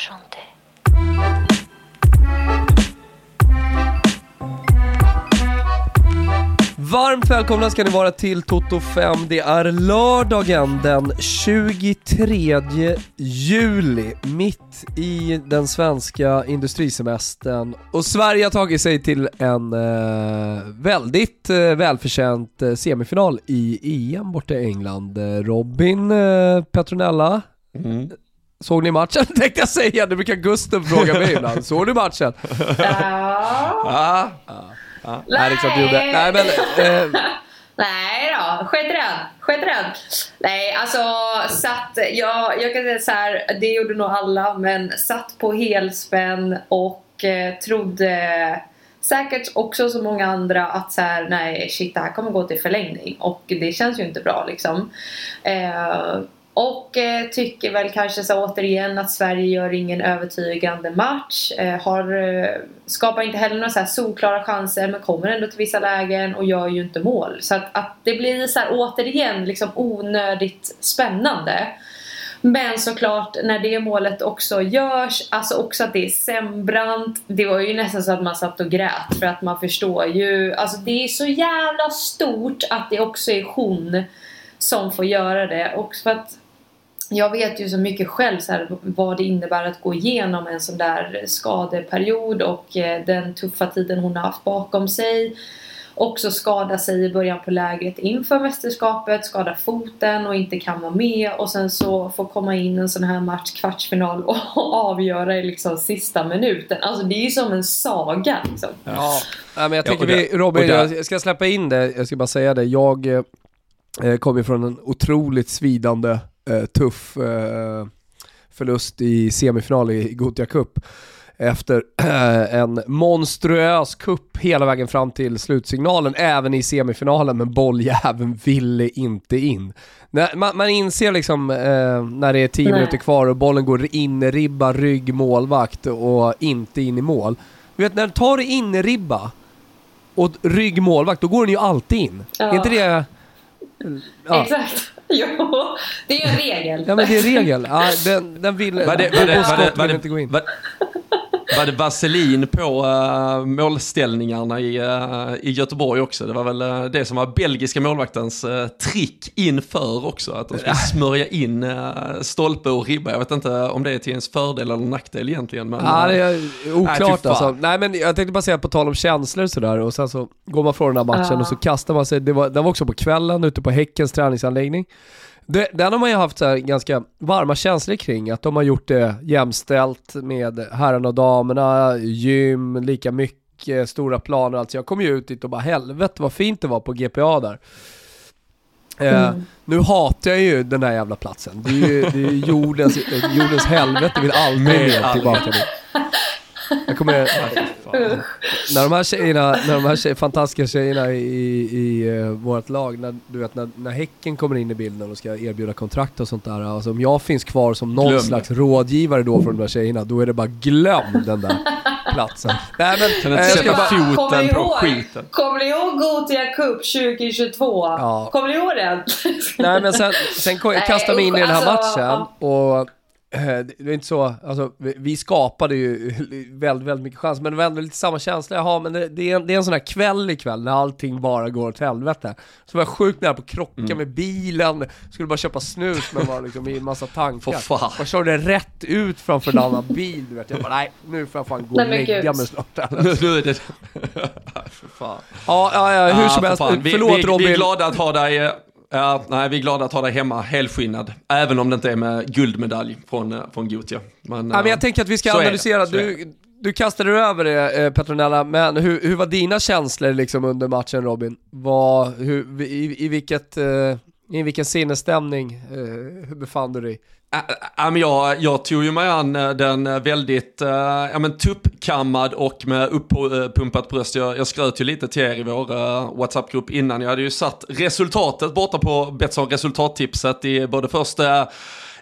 chanter. Varmt välkomna ska ni vara till Toto 5. Det är lördagen den 23 juli, mitt i den svenska industrisemestern. Och Sverige har tagit sig till en eh, väldigt eh, välförtjänt eh, semifinal i EM borta i England. Eh, Robin eh, Petronella, Mm. Såg ni matchen tänkte jag säga, det brukar Gusten fråga mig ibland. Såg du matchen? Ja. Ja. Nej, det är klart du gjorde. Nej men, eh, Nej då, skit i den. Skit i den. Nej, alltså satt, jag, jag kan säga så här, det gjorde nog alla, men satt på helspänn och eh, trodde säkert också som många andra att så här, nej shit det här kommer gå till förlängning och det känns ju inte bra liksom. Eh, och eh, tycker väl kanske så återigen att Sverige gör ingen övertygande match. Eh, har, eh, skapar inte heller några så här solklara chanser men kommer ändå till vissa lägen och gör ju inte mål. Så att, att det blir så här återigen liksom onödigt spännande. Men såklart när det målet också görs, alltså också att det är Sembrant. Det var ju nästan så att man satt och grät för att man förstår ju, alltså det är så jävla stort att det också är hon som får göra det. Och för att jag vet ju så mycket själv så här, vad det innebär att gå igenom en sån där skadeperiod och eh, den tuffa tiden hon har haft bakom sig. Också skada sig i början på lägret inför mästerskapet, skada foten och inte kan vara med och sen så få komma in en sån här match, kvartsfinal och avgöra i liksom sista minuten. Alltså det är ju som en saga liksom. Ja, men jag tänker där- vi, Robin, jag ska släppa in det, jag ska bara säga det. Jag eh, kom ju från en otroligt svidande, tuff eh, förlust i semifinal i Gothia Cup. Efter eh, en monstruös kupp hela vägen fram till slutsignalen, även i semifinalen, men bolljäveln ville inte in. Man, man inser liksom eh, när det är 10 Nej. minuter kvar och bollen går in ribba, rygg, målvakt och inte in i mål. Du vet när den tar in ribba och rygg målvakt, då går den ju alltid in. Ja. Är inte det... Ja. Exakt. Jo, det är ju en regel. ja men det är regel. Ja, den, den vill... Var det, var det, var det, var det, inte gå in. Var, det vaselin på uh, målställningarna i, uh, i Göteborg också? Det var väl uh, det som var belgiska målvaktens uh, trick inför också, att de skulle smörja in uh, stolpe och ribba. Jag vet inte om det är till ens fördel eller nackdel egentligen. Men, Ja, det är Nej, oklart fan. alltså. Nej men jag tänkte bara säga på tal om känslor och sådär och sen så går man från den här matchen och så kastar man sig, det var, den var också på kvällen ute på Häckens träningsanläggning. Det, den har man ju haft så här ganska varma känslor kring, att de har gjort det jämställt med herrarna och damerna, gym, lika mycket, stora planer alltså jag kom ju ut dit och bara helvete vad fint det var på GPA där. Eh, Mm. Nu hatar jag ju den där jävla platsen. Det är ju, det är ju jordens, jordens helvete, vill aldrig mer tillbaka dit. Jag kommer, när de här tjejerna, när de här tjej, fantastiska tjejerna i, i uh, vårt lag, när, du vet när, när Häcken kommer in i bilden och ska erbjuda kontrakt och sånt där. Alltså om jag finns kvar som någon Glöm slags rådgivare då för de där tjejerna, då är det bara glöm den där platsen. Nej men, Kan inte jag ska sätta foten Kommer ni på ihåg? skiten. Kommer ni ihåg Gothia Cup 2022? Ja. Kommer ni ihåg den? Nej men sen, sen kastade mig in i den här matchen alltså, och det är inte så, alltså vi, skapade ju väldigt, väldigt mycket chans men det var ändå lite samma känsla, jaha men det, det, är en, det är en sån här kväll ikväll när allting bara går åt helvete. Så var jag sjukt nära på att krocka Mm. med bilen, skulle bara köpa snus men var liksom i en massa tankar. För fan. Jag körde rätt ut framför en annan bil du vet, jag bara nej nu får jag fan gå och lägga mig snart. Nu, nu är det... För fan. Ja, ja, ja, hur Ah, som för helst, fan. Vi, förlåt vi, Robin. Vi är glada att ha dig... eh, Ja, nej, vi är glada att ha dig hemma helskinnad. Även om det inte är med guldmedalj från, eh, från Gothia. Men, Ja, men eh, jag tänker att vi ska analysera, du, du kastade över det eh, Petronella, men hur, hur var dina känslor liksom under matchen Robin? Vad, hur, i, i, vilket, eh, I vilken sinnesstämning eh, hur befann du dig? Äh, äh, äh jag, jag tog ju mig an äh, den väldigt äh, ja, men tuppkammad och med uppumpat bröst. Jag, jag skröt ju lite till er i vår äh, WhatsApp-grupp innan. Jag hade ju satt resultatet borta på Betsson resultattipset i både första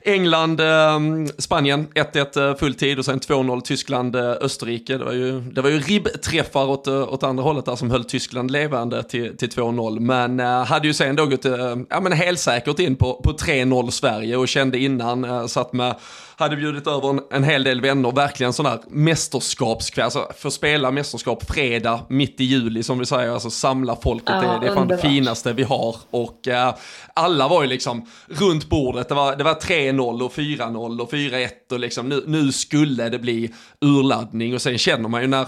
England, ehm, eh, Spanien 1-1 fulltid och sen 2-0 Tyskland, eh, Österrike. Det var ju, det var ju ribbträffar åt, eh, åt andra hållet där som höll Tyskland levande till, till 2-0. Men eh, hade ju sen då gått eh, ja, men helsäkert in på, på 3-0 Sverige och kände innan, eh, satt med hade bjudit över en, en hel del vänner, verkligen sån här mästerskapskväll, alltså få spela mästerskap fredag mitt i juli som vi säger, alltså samla folket, ja, det, det är fan det finaste vi har. Och uh, alla var ju liksom runt bordet, det var, det var 3-0 och 4-0 och 4-1 och liksom nu, nu skulle det bli urladdning. Och sen känner man ju när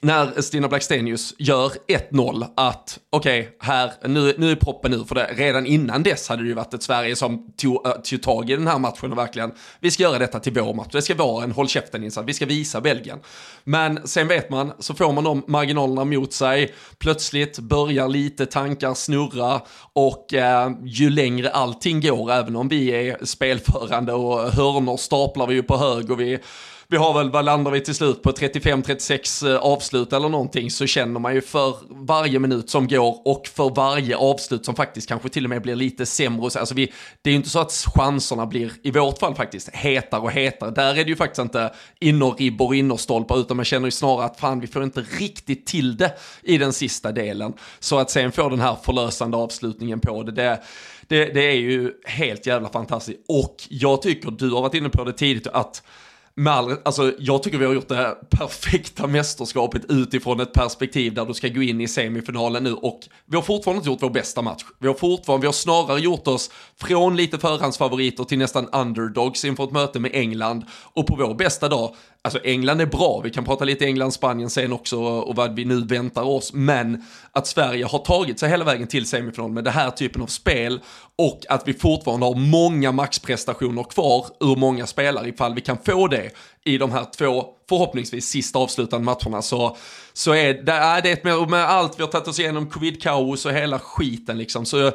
när Stina Blackstenius gör 1-0 att okej, okay, här, nu, nu är proppen ur för det. Redan innan dess hade det ju varit ett Sverige som tog, äh, tog tag i den här matchen och verkligen, vi ska göra detta till vår match. Det ska vara en håll käften-insats, vi ska visa Belgien. Men sen vet man, så får man de marginalerna mot sig, plötsligt börjar lite tankar snurra och eh, ju längre allting går, även om vi är spelförande och hörnor staplar vi ju på hög och vi vi har väl, vad landar vi till slut på, 35-36 eh, avslut eller någonting, så känner man ju för varje minut som går och för varje avslut som faktiskt kanske till och med blir lite sämre. Alltså vi, det är ju inte så att chanserna blir, i vårt fall faktiskt, hetare och hetare. Där är det ju faktiskt inte innerribbor och innerstolpar, utan man känner ju snarare att fan, vi får inte riktigt till det i den sista delen. Så att sen få den här förlösande avslutningen på det, det det, det, är ju helt jävla fantastiskt. Och jag tycker, du har varit inne på det tidigt, att med all, alltså, jag tycker vi har gjort det här perfekta mästerskapet utifrån ett perspektiv där du ska gå in i semifinalen nu och vi har fortfarande inte gjort vår bästa match. Vi har fortfarande, vi har snarare gjort oss från lite förhandsfavoriter till nästan underdogs inför ett möte med England och på vår bästa dag Alltså England är bra, vi kan prata lite England-Spanien sen också och vad vi nu väntar oss, men att Sverige har tagit sig hela vägen till semifinal med den här typen av spel och att vi fortfarande har många maxprestationer kvar ur många spelare ifall vi kan få det i de här två förhoppningsvis sista avslutande matcherna. Så, så är det, är det med, med allt vi har tagit oss igenom, covid-kaos och hela skiten liksom, så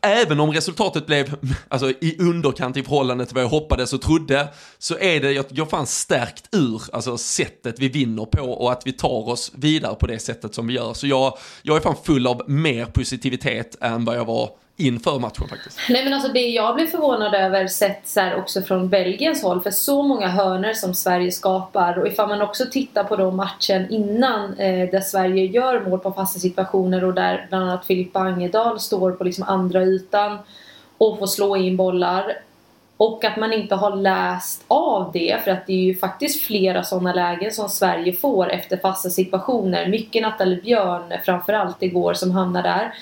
även om resultatet blev alltså, i underkant i förhållande till vad jag hoppades och trodde, så är det, jag, jag fan stärkt ur alltså, sättet vi vinner på och att vi tar oss vidare på det sättet som vi gör. Så jag, jag är fan full av mer positivitet än vad jag var inför matchen faktiskt. Nej men alltså det jag blev förvånad över sett så här också från Belgiens håll för så många hörner som Sverige skapar och ifall man också tittar på då matchen innan eh, där Sverige gör mål på fasta situationer och där bland annat Filip Bangedal står på liksom andra ytan och får slå in bollar och att man inte har läst av det för att det är ju faktiskt flera sådana lägen som Sverige får efter fasta situationer. Mycket Nathalie Björn framförallt igår som hamnar där.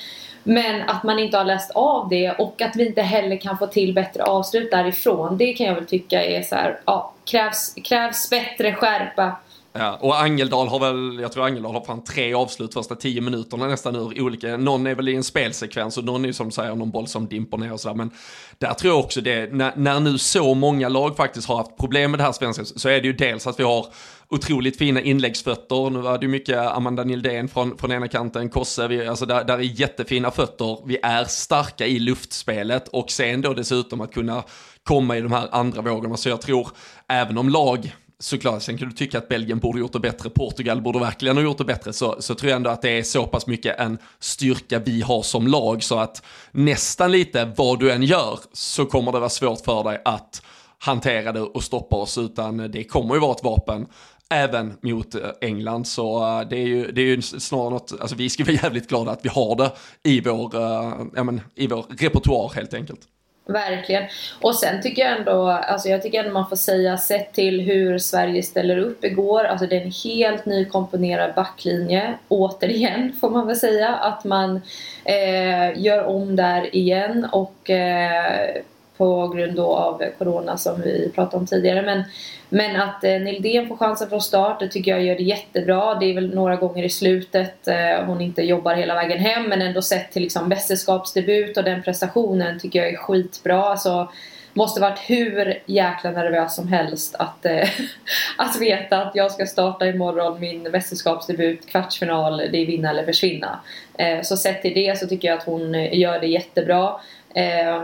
Men att man inte har läst av det och att vi inte heller kan få till bättre avslut därifrån. Det kan jag väl tycka är så här, ja, krävs, krävs bättre skärpa. Ja, och Angeldal har väl, jag tror Angeldal har fan tre avslut första tio minuterna nästan ur olika, någon är väl i en spelsekvens och någon är som säger någon boll som dimper ner och sådär. Men där tror jag också det, när, när nu så många lag faktiskt har haft problem med det här svenska så är det ju dels att vi har otroligt fina inläggsfötter. Nu var det ju mycket Amanda Nildén från, från ena kanten, Kosse, vi, alltså där, där är jättefina fötter. Vi är starka i luftspelet och sen då dessutom att kunna komma i de här andra vågorna. Så jag tror, även om lag såklart, sen kan du tycka att Belgien borde gjort det bättre, Portugal borde verkligen ha gjort det bättre, så, så tror jag ändå att det är så pass mycket en styrka vi har som lag, så att nästan lite vad du än gör så kommer det vara svårt för dig att hantera det och stoppa oss, utan det kommer ju vara ett vapen även mot eh, England. Så eh, det är ju, det är ju snarare något, alltså vi ska vara jävligt glada att vi har det i vår, uh, ja, men, i vår repertoar helt enkelt. Verkligen. Och sen tycker jag ändå, alltså jag tycker ändå man får säga, sett till hur Sverige ställer upp igår, alltså det är en helt nykomponerad backlinje, återigen får man väl säga, att man eh, gör om där igen och eh, på grund av Corona som vi pratade om tidigare. Men, men att eh, Nildén får chansen från start, det tycker jag gör det jättebra. Det är väl några gånger i slutet eh, hon inte jobbar hela vägen hem men ändå sett till liksom mästerskapsdebut och den prestationen tycker jag är skitbra. Alltså, måste varit hur jäkla nervös som helst att, eh, att veta att jag ska starta imorgon min mästerskapsdebut, kvartsfinal, det är vinna eller försvinna. Eh, så sett till det så tycker jag att hon eh, gör det jättebra. Eh,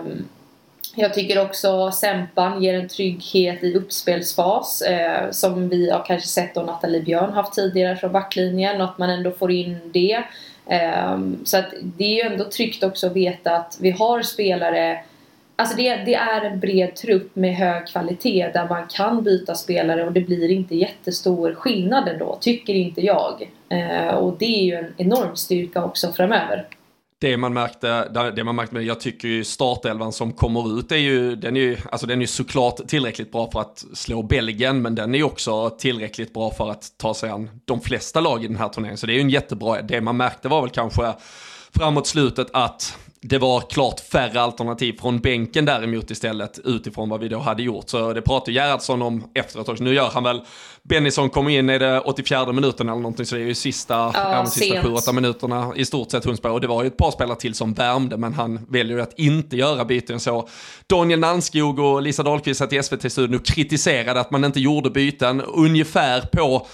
jag tycker också Sempan ger en trygghet i uppspelsfas eh, som vi har kanske sett och Nathalie Björn haft tidigare från backlinjen och att man ändå får in det. Eh, så att det är ju ändå tryggt också att veta att vi har spelare Alltså det, det, är en bred trupp med hög kvalitet där man kan byta spelare och det blir inte jättestor skillnad ändå, tycker inte jag. Eh, och det är ju en enorm styrka också framöver det man märkte, det man märkte med, jag tycker ju startelvan som kommer ut är ju, den är ju, alltså den är såklart tillräckligt bra för att slå Belgien, men den är ju också tillräckligt bra för att ta sig an de flesta lag i den här turneringen. Så det är ju en jättebra, det man märkte var väl kanske framåt slutet att det var klart färre alternativ från bänken däremot istället utifrån vad vi då hade gjort. Så det pratade Gerhardsson om efteråt också. Nu gör han väl, Bennison kommer in i det 84 minuten eller någonting så det är ju sista, ja, sista 7-8 minuterna i stort sett Hundsberg. Och det var ju ett par spelare till som värmde men han väljer ju att inte göra byten så. Daniel Nanskog och Lisa Dahlqvist satt i SVT-studion och kritiserade att man inte gjorde byten ungefär på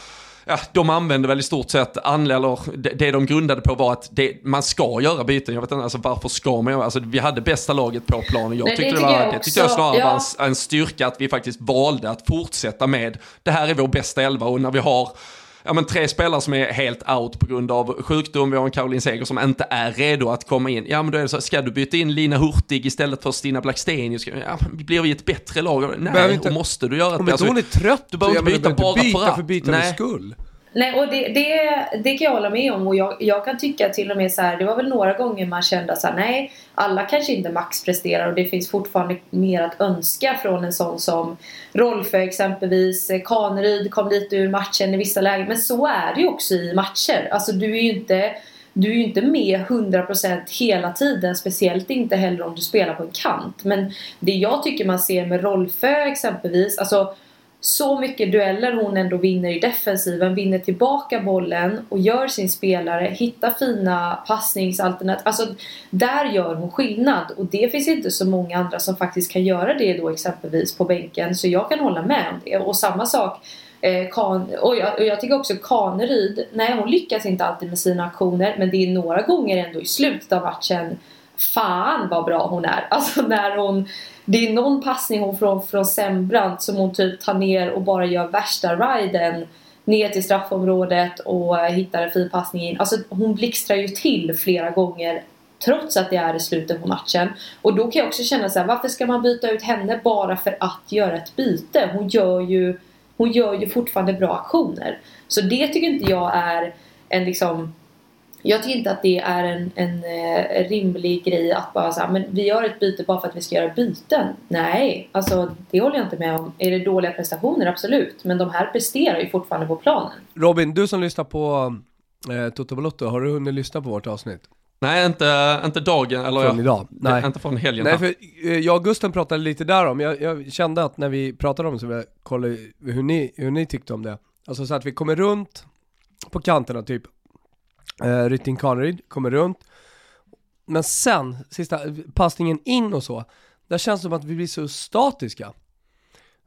ja, de använde väl i stort sett, eller det de grundade på var att det, man ska göra byten. Jag vet inte, alltså varför ska man göra, alltså vi hade bästa laget på planen. Jag Nej, tyckte det, var, jag det tyckte jag snarare ja. var en, en styrka att vi faktiskt valde att fortsätta med, det här är vår bästa elva och när vi har ja, men tre spelare som är helt out på grund av sjukdom. Vi har en Caroline Seger som inte är redo att komma in. Ja, men då är det så, ska du byta in Lina Hurtig istället för Stina Blackstenius? Ja, blir vi ett bättre lag? Nej, inte, måste du göra ett Om inte hon är trött, du behöver inte byta bara byta för, för bytandets skull. Nej, och det, det, det kan jag hålla med om och jag, jag kan tycka till och med så här, det var väl några gånger man kände så här, nej, alla kanske inte maxpresterar och det finns fortfarande mer att önska från en sån som Rolfö exempelvis, eh, Kaneryd kom lite ur matchen i vissa lägen, men så är det ju också i matcher. Alltså du är ju inte du är ju inte med 100% hela tiden, speciellt inte heller om du spelar på en kant. Men det jag tycker man ser med Rolfö exempelvis, alltså så mycket dueller hon ändå vinner i defensiven, vinner tillbaka bollen och gör sin spelare, hittar fina passningsalternativ. Alltså där gör hon skillnad och det finns inte så många andra som faktiskt kan göra det då exempelvis på bänken så jag kan hålla med om det. Och samma sak eh, kan, och, jag, och jag tycker också Kaneryd, nej hon lyckas inte alltid med sina aktioner men det är några gånger ändå i slutet av matchen Fan vad bra hon är! Alltså när hon det är någon passning hon från, från Sembrant som hon typ tar ner och bara gör värsta riden ner till straffområdet och hittar en fin passning in. Alltså hon blixtrar ju till flera gånger trots att det är i slutet på matchen. Och då kan jag också känna så här, varför ska man byta ut henne bara för att göra ett byte? Hon gör ju, hon gör ju fortfarande bra aktioner. Så det tycker inte jag är en liksom jag tycker inte att det är en, en, eh, rimlig grej att bara säga men vi gör ett byte bara för att vi ska göra byten. Nej, alltså det håller jag inte med om. Är det dåliga prestationer? Absolut. Men de här presterar ju fortfarande på planen. Robin, du som lyssnar på eh, Toto Balotto, har du hunnit lyssna på vårt avsnitt? Nej, inte, inte dagen, eller från idag. Nej. Inte från helgen. Nej, för eh, jag och Gusten pratade lite där om, jag, jag kände att när vi pratade om det så jag kollade hur ni, hur ni tyckte om det. Alltså så att vi kommer runt på kanterna typ Eh, Rytting Kaneryd kommer runt. Men sen, sista passningen in och så, där känns det som att vi blir så statiska.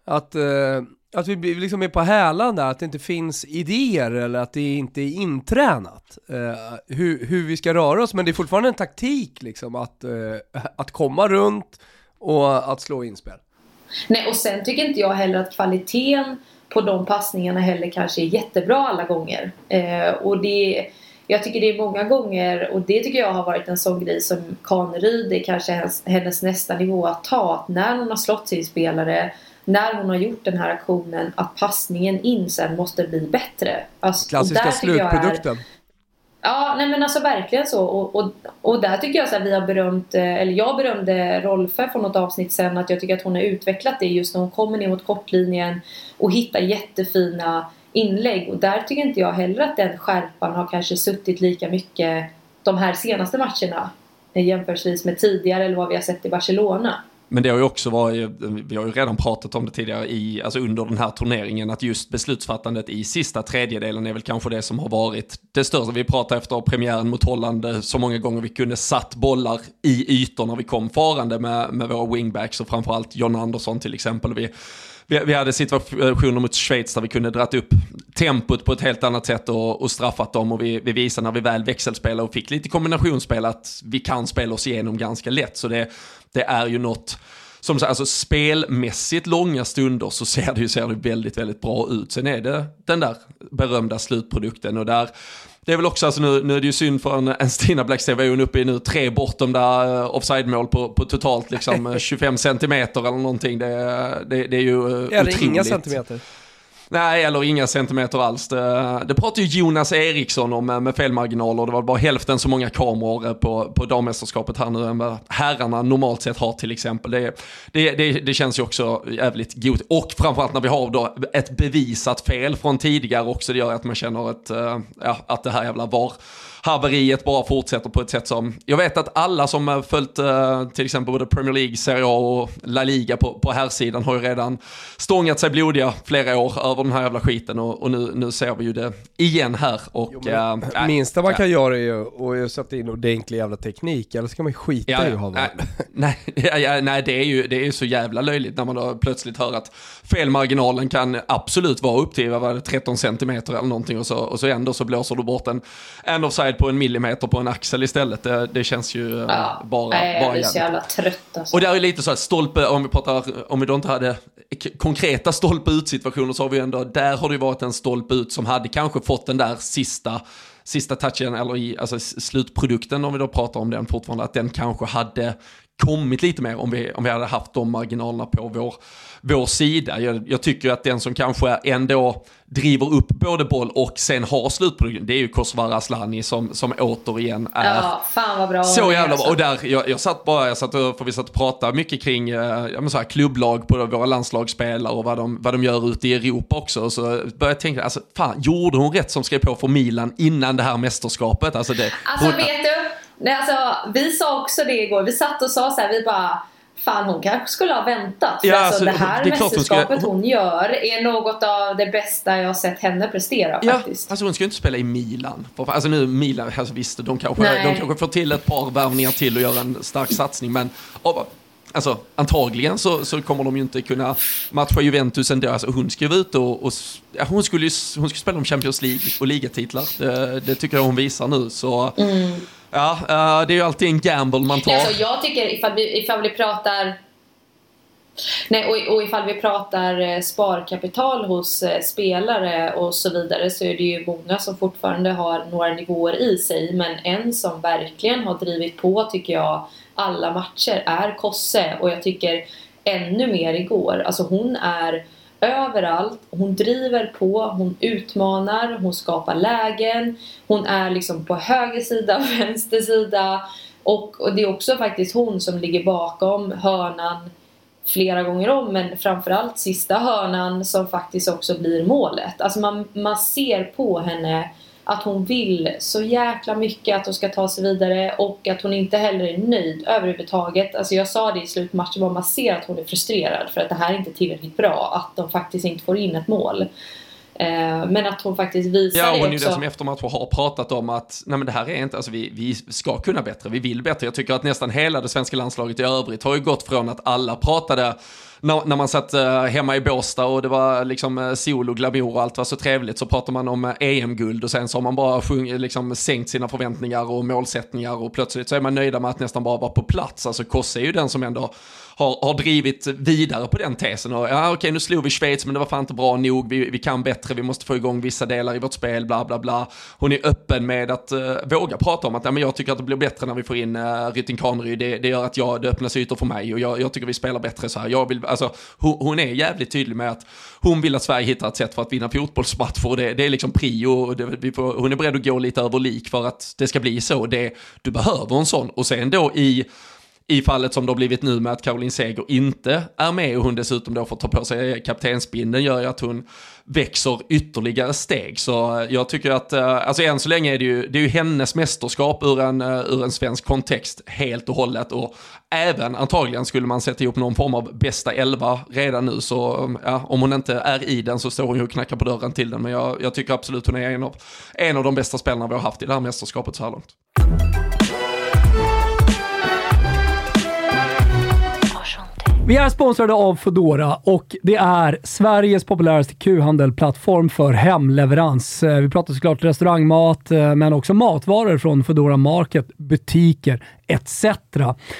Att, eh, att vi liksom är på hälan där, att det inte finns idéer eller att det inte är intränat. Eh, hur, hur vi ska röra oss, men det är fortfarande en taktik liksom att, eh, att komma runt och att slå inspel. Nej, och sen tycker inte jag heller att kvaliteten på de passningarna heller kanske är jättebra alla gånger. Eh, och det jag tycker det är många gånger, och det tycker jag har varit en sån grej som Kaneryd är kanske hennes, hennes nästa nivå att ta. Att när hon har slått sin spelare, när hon har gjort den här aktionen, att passningen in sen måste bli bättre. Alltså, Klassiska slutprodukten. Ja, nej men alltså verkligen så. Och, och, och där tycker jag att vi har berömt, eh, eller jag berömde Rolfö från något avsnitt sen att jag tycker att hon har utvecklat det just när hon kommer ner mot kortlinjen och hittar jättefina inlägg och där tycker inte jag heller att den skärpan har kanske suttit lika mycket de här senaste matcherna eh, jämförelsevis med tidigare eller vad vi har sett i Barcelona. Men det har ju också varit, vi har ju redan pratat om det tidigare i, alltså under den här turneringen, att just beslutsfattandet i sista tredjedelen är väl kanske det som har varit det största. Vi pratade efter premiären mot Holland så många gånger vi kunde satt bollar i ytor när vi kom farande med, med våra wingbacks och framförallt John Andersson till exempel. Vi, vi, vi hade situationer mot Schweiz där vi kunde dratt upp tempot på ett helt annat sätt och, och straffat dem och vi, vi visade när vi väl växelspelade och fick lite kombinationsspel att vi kan spela oss igenom ganska lätt. Så det, det är ju något som alltså spelmässigt långa stunder så ser det ju ser det väldigt, väldigt bra ut. Sen är det den där berömda slutprodukten och där det är väl också, alltså nu, nu är det ju synd för en, en Stina Blackstad, var ju uppe i nu tre bortom där uh, offside-mål på, på totalt liksom 25 centimeter eller någonting. Det, det, det är ju Eller otroligt. inga centimeter. Nej, eller inga centimeter alls. Det, det pratade ju Jonas Eriksson om eh, med felmarginaler. Det var bara hälften så många kameror eh, på, på dammästerskapet här nu än vad herrarna normalt sett har till exempel. Det, det, det, det känns ju också jävligt gott. Och framförallt när vi har då ett bevisat fel från tidigare också. Det gör att man känner ett, eh, ja, att det här jävla var haveriet bara fortsätter på ett sätt som, jag vet att alla som följt uh, till exempel både Premier League, Serie A och La Liga på, på här sidan har ju redan stångat sig blodiga flera år över den här jävla skiten och, och nu, nu ser vi ju det igen här. Och, jo, men, äh, minsta man kan äh, göra är ju att sätta in ordentlig jävla teknik, eller ska man skita ja, i ha nej, nej, nej, det är ju det är så jävla löjligt när man då plötsligt hör att felmarginalen kan absolut vara upp till vad var det, 13 centimeter eller någonting och så, och så ändå så blåser du bort en, en offside offside på en millimeter på en axel istället. Det, det känns ju eh, ja, bara, nej, bara Jag är så jävla trött alltså. Och det är lite så här stolpe, om vi pratar, om vi då inte hade konkreta stolpe ut situationer så har vi ändå, där har det ju varit en stolpe ut som hade kanske fått den där sista sista touchen, eller i alltså slutprodukten om vi då pratar om den fortfarande, att den kanske hade kommit lite mer om vi, om vi hade haft de marginalerna på vår, vår sida. Jag, jag tycker att den som kanske ändå driver upp både boll och sen har slutprodukten, det är ju Kosovare Asllani som, som återigen är ja, fan vad bra så jävla bra. Och där, jag, jag satt bara, jag satt för vi satt och pratade mycket kring eh, så här, klubblag på våra landslagsspelare och vad de, vad de gör ute i Europa också. Så började jag tänka, alltså fan, gjorde hon rätt som skrev på för Milan innan det här mästerskapet? Alltså, det, alltså hon, vet du, Nej, alltså, vi sa också det igår. Vi satt och sa så här, vi bara Fan hon kanske skulle ha väntat. För ja, alltså, det här det mästerskapet hon, ska... hon, gör är något av det bästa jag har sett henne prestera ja, faktiskt. Alltså hon ska ju inte spela i Milan. Alltså nu Milan, alltså visst de kanske, de kanske får till ett par värvningar till och göra en stark satsning men Alltså antagligen så, så kommer de ju inte kunna matcha Juventus ändå. Alltså, hon ska ju ut och, och ja, hon, skulle hon skulle spela om Champions League och ligatitlar. Det, det tycker jag hon visar nu. Så mm. Ja, uh, det är ju alltid en gamble man tar. Alltså, jag tycker ifall vi, ifall vi pratar Nej, och, och ifall vi pratar eh, sparkapital hos eh, spelare och så vidare så är det ju många som fortfarande har några nivåer i sig men en som verkligen har drivit på tycker jag alla matcher är Kosse och jag tycker ännu mer igår. Alltså hon är överallt. Hon driver på, hon utmanar, hon skapar lägen. Hon är liksom på höger sida, vänster sida. Och, och det är också faktiskt hon som ligger bakom hörnan flera gånger om men framförallt sista hörnan som faktiskt också blir målet. Alltså man, man ser på henne att hon vill så jäkla mycket att hon ska ta sig vidare och att hon inte heller är nöjd överhuvudtaget. Alltså jag sa det i slutmatchen, man ser att hon är frustrerad för att det här är inte tillräckligt bra, att de faktiskt inte får in ett mål. Eh, men att hon faktiskt visar ja, det hon är ju den som efter matcher har pratat om att nej men det här är inte, alltså vi, vi ska kunna bättre, vi vill bättre. Jag tycker att nästan hela det svenska landslaget i övrigt har ju gått från att alla pratade när, när man satt eh, hemma i Båstad och det var liksom eh, sol och glamour och allt var så trevligt så pratar man om eh, EM-guld och sen så har man bara sjung, liksom, sänkt sina förväntningar och målsättningar och plötsligt så är man nöjda med att nästan bara vara på plats. Alltså Kosse är ju den som ändå har, har drivit vidare på den tesen. Och, ja, okej, nu slog vi Schweiz, men det var fan inte bra nog. Vi, vi kan bättre, vi måste få igång vissa delar i vårt spel, bla bla bla. Hon är öppen med att uh, våga prata om att ja, men jag tycker att det blir bättre när vi får in uh, Rytting Kaneryd. Det, det gör att jag, det öppnas ytor för mig och jag, jag tycker vi spelar bättre så här. Jag vill, alltså, hon, hon, är jävligt tydlig med att hon vill att Sverige hittar ett sätt för att vinna fotbollsmatcher. Det, det är liksom prio. Det, vi får, hon är beredd att gå lite över lik för att det ska bli så. Det, du behöver en sån. Och sen då i i fallet som det har blivit nu med att Caroline Seger inte är med och hon dessutom då får ta på sig kaptensbindeln gör ju att hon växer ytterligare steg. Så eh, jag tycker att, eh, alltså än så länge är det ju, det är ju hennes mästerskap ur en, eh, ur en svensk kontext helt och hållet. Och även antagligen skulle man sätta ihop någon form av bästa elva redan nu. Så mm, ja, om hon inte är i den så står hon ju och knackar på dörren till den. Men jag, jag tycker absolut hon är en av, en av de bästa spelarna vi har haft i det här mästerskapet så här långt. Vi är sponsrade av Fodora och det är Sveriges populäraste Q-handelplattform för hemleverans. Eh, vi pratar såklart restaurangmat, eh, men också matvaror från Fodora Market, butiker etc.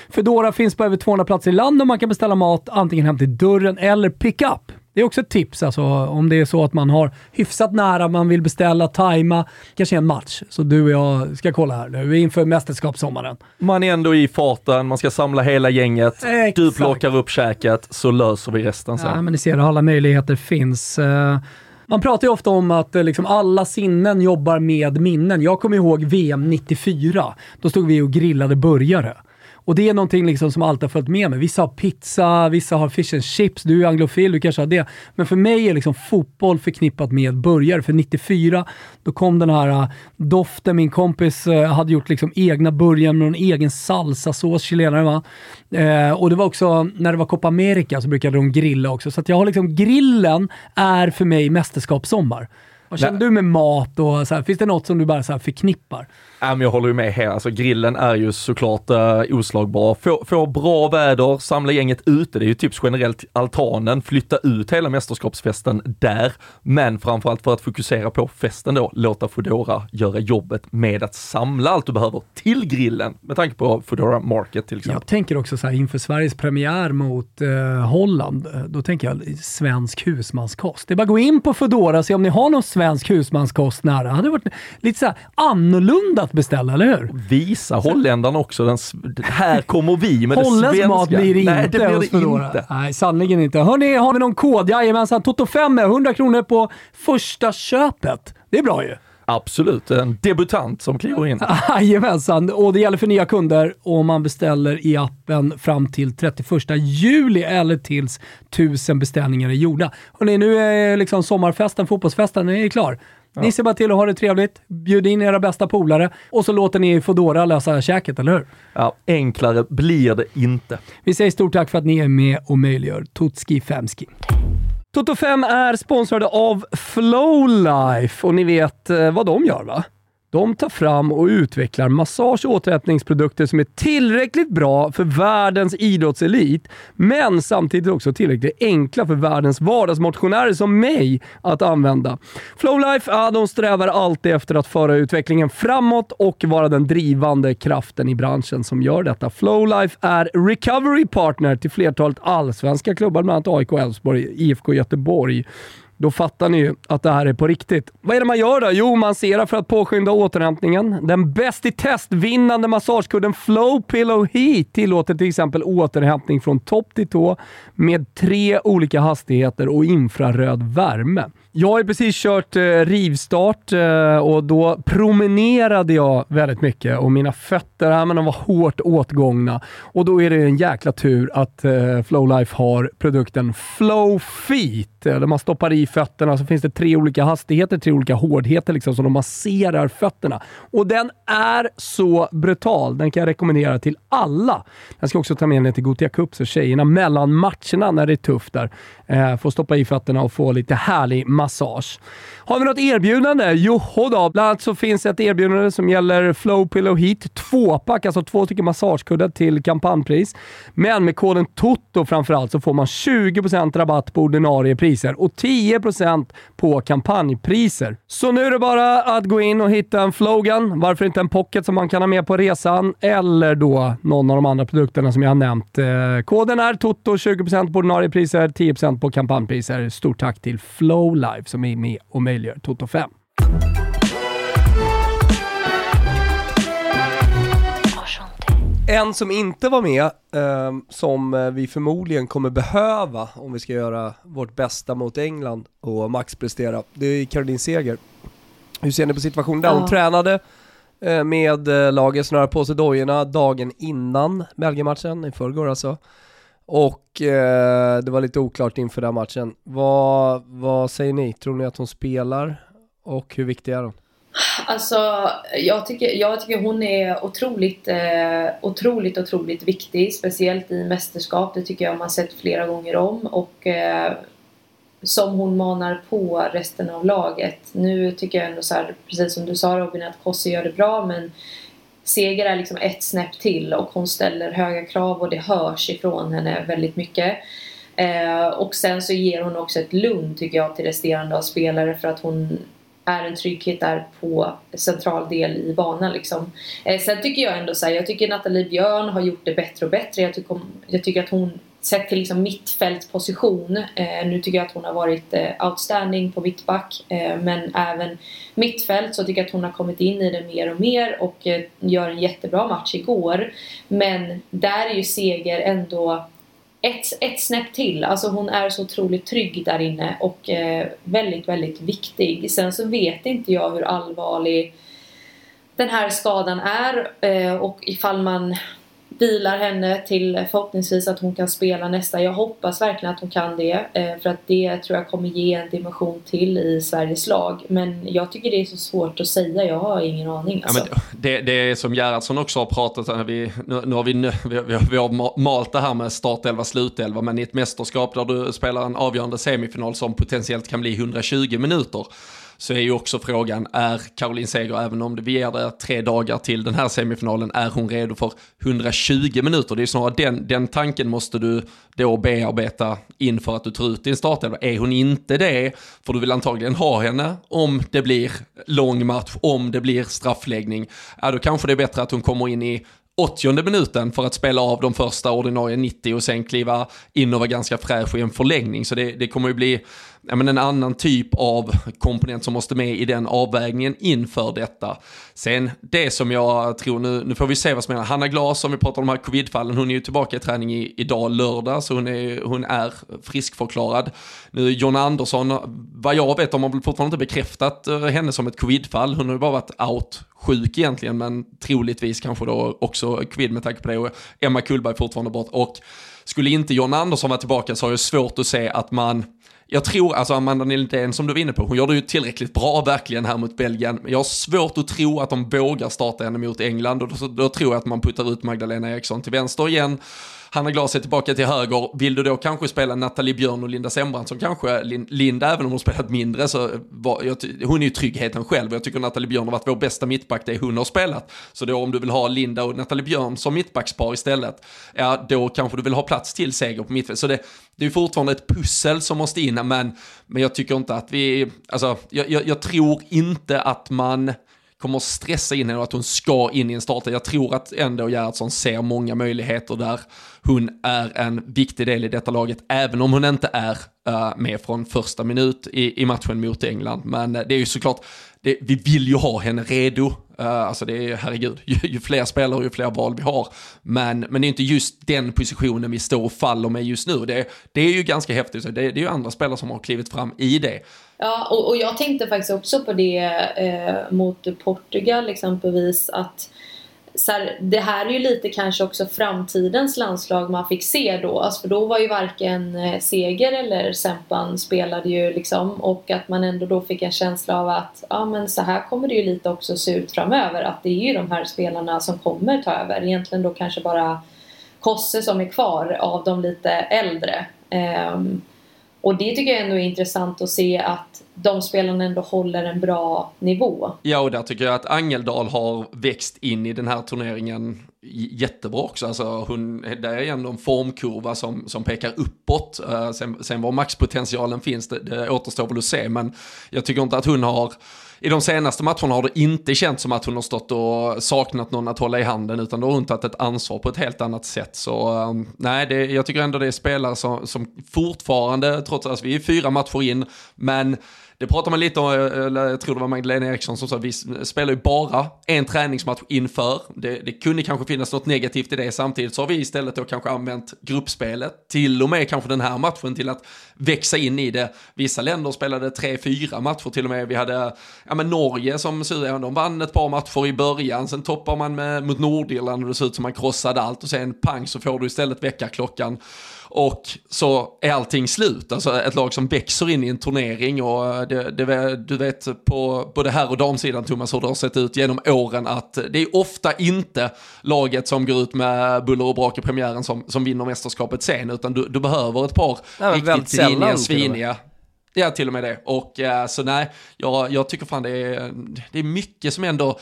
Fodora finns på över 200 platser i landet och man kan beställa mat antingen hem till dörren eller pick up. Det är också ett tips alltså, om det är så att man har hyfsat nära, man vill beställa, tajma, kanske en match. Så du och jag ska kolla här nu inför mästerskapssommaren. Man är ändå i farten, man ska samla hela gänget. Exakt. Du plockar upp käket så löser vi resten sen. Ja, men ni ser, alla möjligheter finns. Eh, man pratar ju ofta om att eh, liksom alla sinnen jobbar med minnen. Jag kommer ihåg VM 94. Då stod vi och grillade burgare. Och det är någonting liksom som alltid har följt med mig. Vissa har pizza, vissa har fish and chips. Du är anglofil, du kanske har det. Men för mig är liksom fotboll förknippat med burgare. För 94, då kom den här uh, doften. Min kompis uh, hade gjort liksom egna burgare med en egen salsasås, chilenare va. Uh, och det var också, när det var Copa America så brukade de grilla också. Så jag har liksom, grillen är för mig mästerskapssommar. Vad känner Nej. du med mat och så här, finns det något som du bara så förknippar? Ja, men jag håller ju med här. Alltså, grillen är ju såklart eh, uh, oslagbar. Få, få bra väder, samla gänget ute. Det är ju tips generellt altanen. Flytta ut hela mästerskapsfesten där. Men framförallt för att fokusera på festen då, låta Foodora göra jobbet med att samla allt du behöver till grillen. Med tanke på Foodora Market till exempel. Jag tänker också så här inför Sveriges premiär mot uh, Holland, eh, då tänker jag svensk husmanskost. Det är bara att gå in på Foodora och se om ni har någon svensk husmanskost nära. Det hade varit lite så här annorlunda att beställa, eller hur? Visa holländarna också, den, här kommer vi med det svenska. Holländsk mat blir det inte Nej, det blir det inte. Nej, sannerligen inte. Hörni, har vi någon kod? Jajamensan, Toto5 med 100 kronor på första köpet. Det är bra ju. Absolut, en debutant som kliver in. Jajamensan, och det gäller för nya kunder om man beställer i appen fram till 31 juli eller tills tusen beställningar är gjorda. Hörrni, nu är liksom sommarfesten, fotbollsfesten, är klar. Ja. Ni ser bara till att ha det trevligt, bjud in era bästa polare och så låter ni Foodora lösa käket, eller hur? Ja, enklare blir det inte. Vi säger stort tack för att ni är med och möjliggör Tutski Femski. Toto 5 är sponsrade av Flowlife och ni vet eh, vad de gör va? De tar fram och utvecklar massage och återhämtningsprodukter som är tillräckligt bra för världens idrottselit, men samtidigt också tillräckligt enkla för världens vardagsmotionärer som mig att använda. Flowlife, ja, de strävar alltid efter att föra utvecklingen framåt och vara den drivande kraften i branschen som gör detta. Flowlife är recovery partner till flertalet allsvenska klubbar, bland annat AIK Elfsborg, IFK Göteborg då fattar ni ju att det här är på riktigt. Vad är det man gör då? Jo, man serar för att påskynda återhämtningen. Den bäst i test vinnande massagekudden Flow Pillow Heat tillåter till exempel återhämtning från topp till tå med tre olika hastigheter och infraröd värme. Jag har precis kört eh, rivstart eh, och då promenerade jag väldigt mycket och mina fötter här, men de var hårt åtgångna. Och då är det en jäkla tur att eh, Flowlife har produkten Flow Feet eh, där man stoppar i fötterna så finns det tre olika hastigheter, tre olika hårdheter liksom, så de masserar fötterna. Och den är så brutal. Den kan jag rekommendera till alla. Jag ska också ta med den till Gothia Cup så tjejerna mellan matcherna när det är tufft där eh, får stoppa i fötterna och få lite härlig massage. Har vi något erbjudande? Joho då! Bland annat så finns ett erbjudande som gäller Flow Pillow Heat 2-pack, alltså två stycken massagekuddar till kampanjpris. Men med koden TOTO framförallt så får man 20% rabatt på ordinarie priser och 10% på kampanjpriser. Så nu är det bara att gå in och hitta en Flogan, varför inte en pocket som man kan ha med på resan, eller då någon av de andra produkterna som jag har nämnt. Eh, koden är TOTO, 20% på ordinarie priser, 10% på kampanjpriser. Stort tack till Flowlife som är med och möjliggör Toto 5. En som inte var med, eh, som vi förmodligen kommer behöva om vi ska göra vårt bästa mot England och maxprestera, det är Caroline Seger. Hur ser ni på situationen där? Hon ja. tränade eh, med eh, laget, snöra på sig dojorna dagen innan Belgien-matchen, i förrgår alltså. Och eh, det var lite oklart inför den matchen. Vad, vad säger ni? Tror ni att hon spelar? Och hur viktig är hon? Alltså, jag tycker, jag tycker hon är otroligt, eh, otroligt, otroligt viktig. Speciellt i mästerskap. Det tycker jag man sett flera gånger om. Och eh, som hon manar på resten av laget. Nu tycker jag ändå så här, precis som du sa Robin, att Kossi gör det bra. Men Seger är liksom ett snäpp till och hon ställer höga krav och det hörs ifrån henne väldigt mycket. Eh, och sen så ger hon också ett lugn tycker jag till resterande av spelare för att hon är en trygghet där på central del i banan liksom. Eh, sen tycker jag ändå så här, jag tycker Nathalie Björn har gjort det bättre och bättre. Jag tycker, jag tycker att hon sett till liksom mittfältsposition. Eh, nu tycker jag att hon har varit eh, outstanding på mittback. Eh, men även mittfält så tycker jag att hon har kommit in i det mer och mer och eh, gör en jättebra match igår. Men där är ju Seger ändå ett, ett snäpp till. Alltså hon är så otroligt trygg där inne och eh, väldigt, väldigt viktig. Sen så vet inte jag hur allvarlig den här skadan är eh, och ifall man vilar henne till förhoppningsvis att hon kan spela nästa. Jag hoppas verkligen att hon kan det eh, för att det tror jag kommer ge en dimension till i Sveriges lag. Men jag tycker det är så svårt att säga, jag har ingen aning. Alltså. Ja, det, det är som Gerhardsson också har pratat om, vi, nu, nu har vi, vi, vi, vi har malt det här med startelva, slutelva, men i ett mästerskap där du spelar en avgörande semifinal som potentiellt kan bli 120 minuter så är ju också frågan, är Caroline Seger, även om vi ger det tre dagar till den här semifinalen, är hon redo för 120 minuter? Det är snarare den, den tanken måste du då bearbeta inför att du tar ut din startelva. Är hon inte det, för du vill antagligen ha henne om det blir lång match, om det blir straffläggning, ja då kanske det är bättre att hon kommer in i 80 minuten för att spela av de första ordinarie 90 och sen kliva in och vara ganska fräsch i en förlängning. Så det, det kommer ju bli ja, men en annan typ av komponent som måste med i den avvägningen inför detta. Sen det som jag tror, nu, nu får vi se vad som händer. Hanna Glas, som vi pratar om de här covidfallen, hon är ju tillbaka i träning i, idag lördag, så hon är, hon är friskförklarad. Nu John Andersson, vad jag vet, de har väl fortfarande inte bekräftat eh, henne som ett covidfall. Hon har ju bara varit out sjuk egentligen, men troligtvis kanske då också covid med tanke på det. Och Emma Kullberg fortfarande bort. Och skulle inte John Andersson vara tillbaka så har jag svårt att se att man jag tror, alltså Amanda Nildén som du var inne på, hon gör det ju tillräckligt bra verkligen här mot Belgien. Men jag har svårt att tro att de vågar starta henne mot England och då, då tror jag att man puttar ut Magdalena Eriksson till vänster igen. Hanna Glas är tillbaka till höger. Vill du då kanske spela Nathalie Björn och Linda Sembrant som kanske, Linda även om hon spelat mindre så var, jag, hon är ju tryggheten själv. Jag tycker Nathalie Björn har varit vår bästa mittback det hon har spelat. Så då om du vill ha Linda och Nathalie Björn som mittbackspar istället, ja då kanske du vill ha plats till seger på mittfält. Så det, det är fortfarande ett pussel som måste in, men, men jag tycker inte att vi, alltså jag, jag, jag tror inte att man kommer att stressa in henne och att hon ska in i en start. Jag tror att ändå Gerhardsson ser många möjligheter där hon är en viktig del i detta laget, även om hon inte är uh, med från första minut i, i matchen mot England. Men eh, det är ju såklart, det, vi vill ju ha henne redo. Uh, alltså det är, herregud, ju, ju, fler spelare ju fler val vi har. Men, men det är inte just den positionen vi står och faller med just nu. Det, det är ju ganska häftigt, det, det är ju andra spelare som har klivit fram i det. Ja, och, och jag tänkte faktiskt också på det eh, mot Portugal liksom, exempelvis att så här, det här är ju lite kanske också framtidens landslag man fick se då. Alltså, för då var ju varken eh, Seger eller Sempan spelade ju liksom och att man ändå då fick en känsla av att ja men så här kommer det ju lite också se ut framöver. Att det är ju de här spelarna som kommer ta över. Egentligen då kanske bara Kosse som är kvar av de lite äldre. Um, och det tycker jag ändå är intressant att se att de spelarna ändå håller en bra nivå. Ja, och där tycker jag att Angeldal har växt in i den här turneringen jättebra också. Alltså hon, det är ändå en formkurva som, som pekar uppåt. Uh, sen, sen var maxpotentialen finns, det, det återstår väl att se, men jag tycker inte att hon har i de senaste matcherna har det inte känts som att hon har stått och saknat någon att hålla i handen utan då har hon tagit ett ansvar på ett helt annat sätt. Så um, nej, det, jag tycker ändå det är spelare som, som fortfarande, trots att vi är fyra matcher in, men det pratar man lite om, eh, jag tror det var Magdalena Eriksson som sa, vi spelar ju bara en träningsmatch inför. Det, det kunde kanske finnas något negativt i det, samtidigt så har vi istället då kanske använt gruppspelet, till och med kanske den här matchen till att växa in i det. Vissa länder spelade tre, fyra matcher till och med. Vi hade, ja men Norge som de vann ett par matcher i början, sen toppar man med, mot Nordirland och det ser ut som man krossade allt och sen pang så får du istället väckarklockan och så är allting slut. Alltså ett lag som växer in i en turnering och det, det, du vet på både här och damsidan Thomas hur det har sett ut genom åren att det är ofta inte laget som går ut med buller och brak i premiären som, som vinner mästerskapet sen utan du, du behöver ett par ja, riktigt griniga, sviniga. Ja, till och med det. Och uh, så nej, jag, jag tycker fan det är, det är mycket som ändå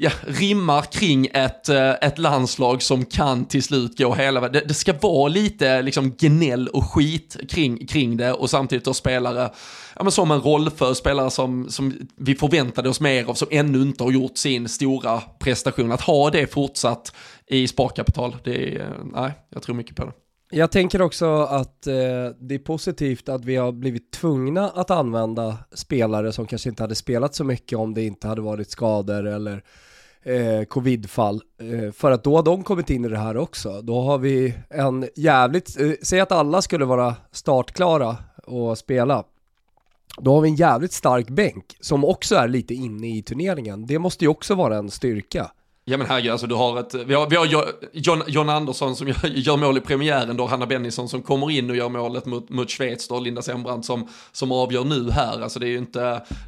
ja, rimmar kring ett, eh, ett landslag som kan till slut gå hela det, det ska vara lite liksom gnäll och skit kring, kring det och samtidigt då spelare ja, men som en rollför spelare som, som vi förväntade oss mer av som ännu inte har gjort sin stora prestation. Att ha det fortsatt i sparkapital, det är, eh, nej, jag tror mycket på det. Jag tänker också att eh, det är positivt att vi har blivit tvungna att använda spelare som kanske inte hade spelat så mycket om det inte hade varit skador eller eh, covidfall. Eh, för att då har de kommit in i det här också. Då har vi en jävligt, eh, säg att alla skulle vara startklara och spela. Då har vi en jävligt stark bänk som också är lite inne i turneringen. Det måste ju också vara en styrka. Ja men herregud, alltså du har ett, vi har, vi har John, John Andersson som gör, gör mål i premiären, då Hanna Bennison som kommer in och gör målet mot, mot Schweiz, då Linda Sembrant som, som avgör nu här. Alltså det är ju inte,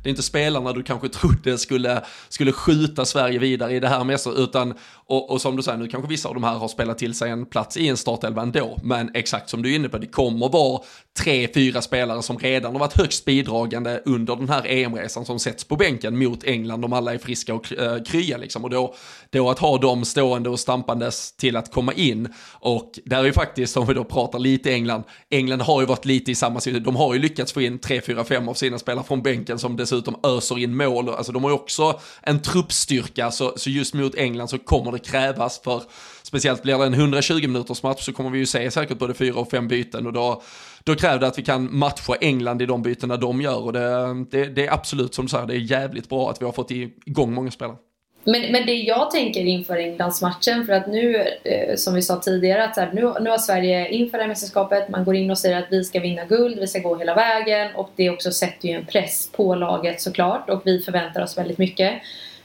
det är inte spelarna du kanske trodde skulle, skulle skjuta Sverige vidare i det här mässet, utan, och, och som du säger, nu kanske vissa av de här har spelat till sig en plats i en startelva ändå, men exakt som du är inne på, det kommer vara tre, fyra spelare som redan har varit högst bidragande under den här EM-resan som sätts på bänken mot England om alla är friska och äh, krya liksom. Och då, då att ha dem stående och stampandes till att komma in. Och där är ju faktiskt, om vi då pratar lite England, England har ju varit lite i samma situation. De har ju lyckats få in 3, 4, 5 av sina spelare från bänken som dessutom öser in mål. Alltså de har ju också en truppstyrka, så, så just mot England så kommer det krävas för speciellt blir det en 120 minuters match så kommer vi ju se säkert både fyra och fem byten och då, då krävs det att vi kan matcha England i de bytena de gör och det, det, det är absolut som du säger, det är jävligt bra att vi har fått igång många spelare. Men, men det jag tänker inför Englandsmatchen, för att nu, eh, som vi sa tidigare, att här, nu, nu har Sverige inför det här mästerskapet, man går in och säger att vi ska vinna guld, vi ska gå hela vägen och det också sätter ju en press på laget såklart och vi förväntar oss väldigt mycket.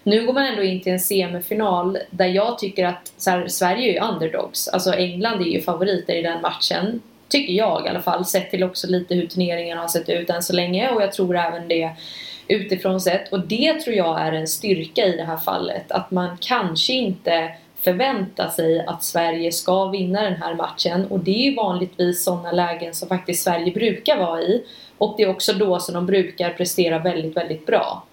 Nu går man ändå in till en semifinal där jag tycker att här, Sverige är ju underdogs. Alltså England är ju favoriter i den matchen. Tycker jag i alla fall, sett till också lite hur turneringen har sett ut än så länge och jag tror även det utifrån sett. Och det tror jag är en styrka i det här fallet. Att man kanske inte förväntar sig att Sverige ska vinna den här matchen och det är ju vanligtvis sådana lägen som faktiskt Sverige brukar vara i. Och det är också då som de brukar prestera väldigt, väldigt bra.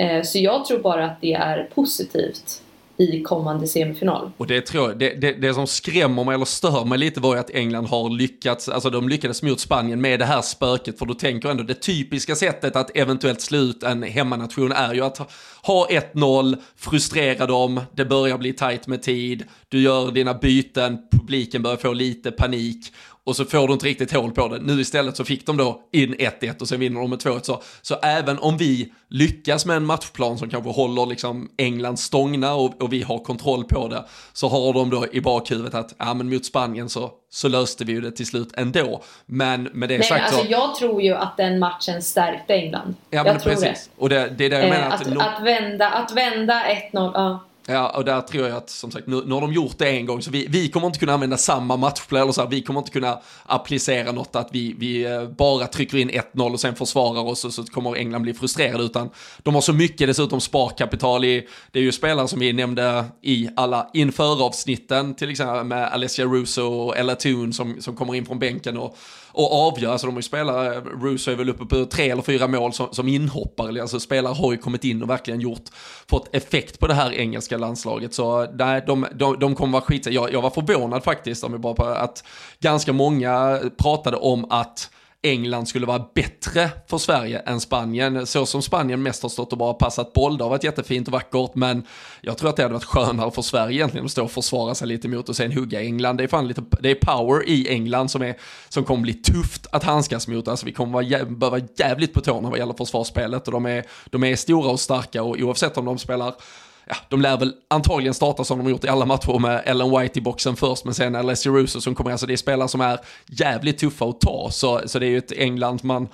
Eh, så jag tror bara att det är positivt i kommande semifinal. Och det tror jag, det, det, det, som skrämmer mig eller stör mig lite var ju att England har lyckats, alltså de lyckades mot Spanien med det här spöket, för då tänker jag ändå det typiska sättet att eventuellt slå ut en hemmanation är ju att ha 1-0, frustrera dem, det börjar bli tajt med tid, du gör dina byten, publiken börjar få lite panik och så får du inte riktigt hål på det. Nu istället så fick de då in 1-1 och sen vinner de med 2-1. Så, så även om vi lyckas med en matchplan som kanske håller liksom England stångna och, och vi har kontroll på det, så har de då i bakhuvudet att ja, men mot Spanien så, så löste vi ju det till slut ändå. Men med det Nej, sagt alltså, så... Jag tror ju att den matchen stärkte England. Ja, jag tror precis. det. Och det, det är det jag menar. Eh, att, att, att, vända, att vända 1-0, ja. Ja, och där tror jag att som sagt, nu, nu har de gjort det en gång, så vi, vi kommer inte kunna använda samma matchplan, eller så här, vi kommer inte kunna applicera något att vi, vi eh, bara trycker in 1-0 och sen försvarar oss och så kommer England bli frustrerade, utan de har så mycket dessutom sparkapital i, det är ju spelare som vi nämnde i alla införavsnitten, till exempel med Alessia Russo och Ella Toon som, som kommer in från bänken och och avgöra. Alltså de har ju spelat, eh, Russo är väl uppe på tre eller fyra mål som, som inhoppare. Alltså spelare har ju kommit in och verkligen gjort, fått effekt på det här engelska landslaget. Så nej, de, de, de kommer vara skit. Jag, jag var förvånad faktiskt, om vi bara på att ganska många pratade om att England skulle vara bättre för Sverige än Spanien. Så som Spanien mest har stått och bara passat boll, det har varit jättefint och vackert, men jag tror att det hade varit skönare för Sverige egentligen att stå och försvara sig lite mot och sen hugga England. Det är fan lite, det är power i England som, är, som kommer bli tufft att handskas mot. Alltså vi kommer vara, behöva jävligt på tårna vad gäller försvarsspelet och de är, de är stora och starka och oavsett om de spelar ja, de lär väl antagligen starta som de har gjort i alla matcher med Ellen White i boxen först, men sen Alessio Russo som kommer, alltså det är spelare som är jävligt tuffa att ta, så, så det är ju ett England man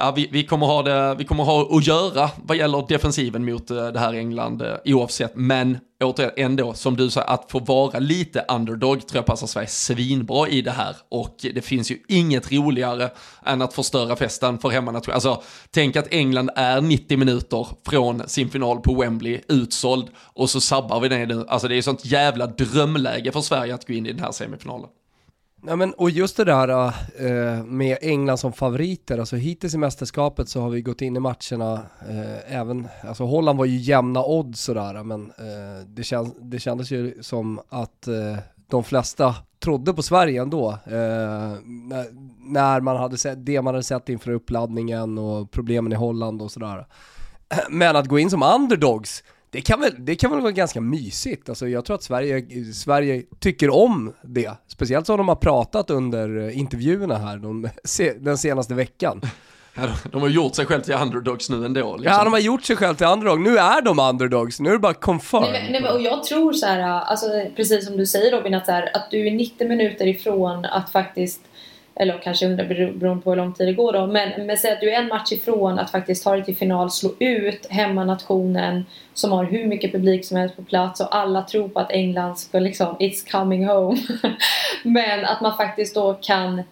ja, vi, vi, kommer ha det, vi kommer ha att göra vad gäller defensiven mot eh, det här England eh, oavsett. Men återigen, ändå, som du sa, att få vara lite underdog tror jag passar Sverige svinbra i det här. Och det finns ju inget roligare än att förstöra festen för hemmanationen. Alltså, tänk att England är 90 minuter från sin final på Wembley, utsåld, och så sabbar vi det nu. Alltså det är ju sånt jävla drömläge för Sverige att gå in i den här semifinalen. Nej, men, och just det där äh, med England som favoriter, alltså hittills i mästerskapet så har vi gått in i matcherna, äh, även, alltså Holland var ju jämna odds sådär, men äh, det, kän, det kändes ju som att äh, de flesta trodde på Sverige ändå. Äh, när, när, man hade sett det man hade sett inför uppladdningen och problemen i Holland och sådär. Men att gå in som underdogs, det kan, väl, det kan väl vara ganska mysigt. Alltså jag tror att Sverige, Sverige tycker om det. Speciellt som de har pratat under intervjuerna här de, den senaste veckan. Ja, de har gjort sig själv till underdogs nu ändå. Liksom. Ja, de har gjort sig själv till underdog. Nu är de underdogs, nu är det bara confirm. Nej, nej, och jag tror så här, alltså, precis som du säger Robin, att, så här, att du är 90 minuter ifrån att faktiskt eller kanske 100 beroende på hur lång tid det går då. Men, men säg att du är en match ifrån att faktiskt ta dig till final, slå ut hemmanationen som har hur mycket publik som helst på plats och alla tror på att England ska liksom, it's coming home. men att man faktiskt då kan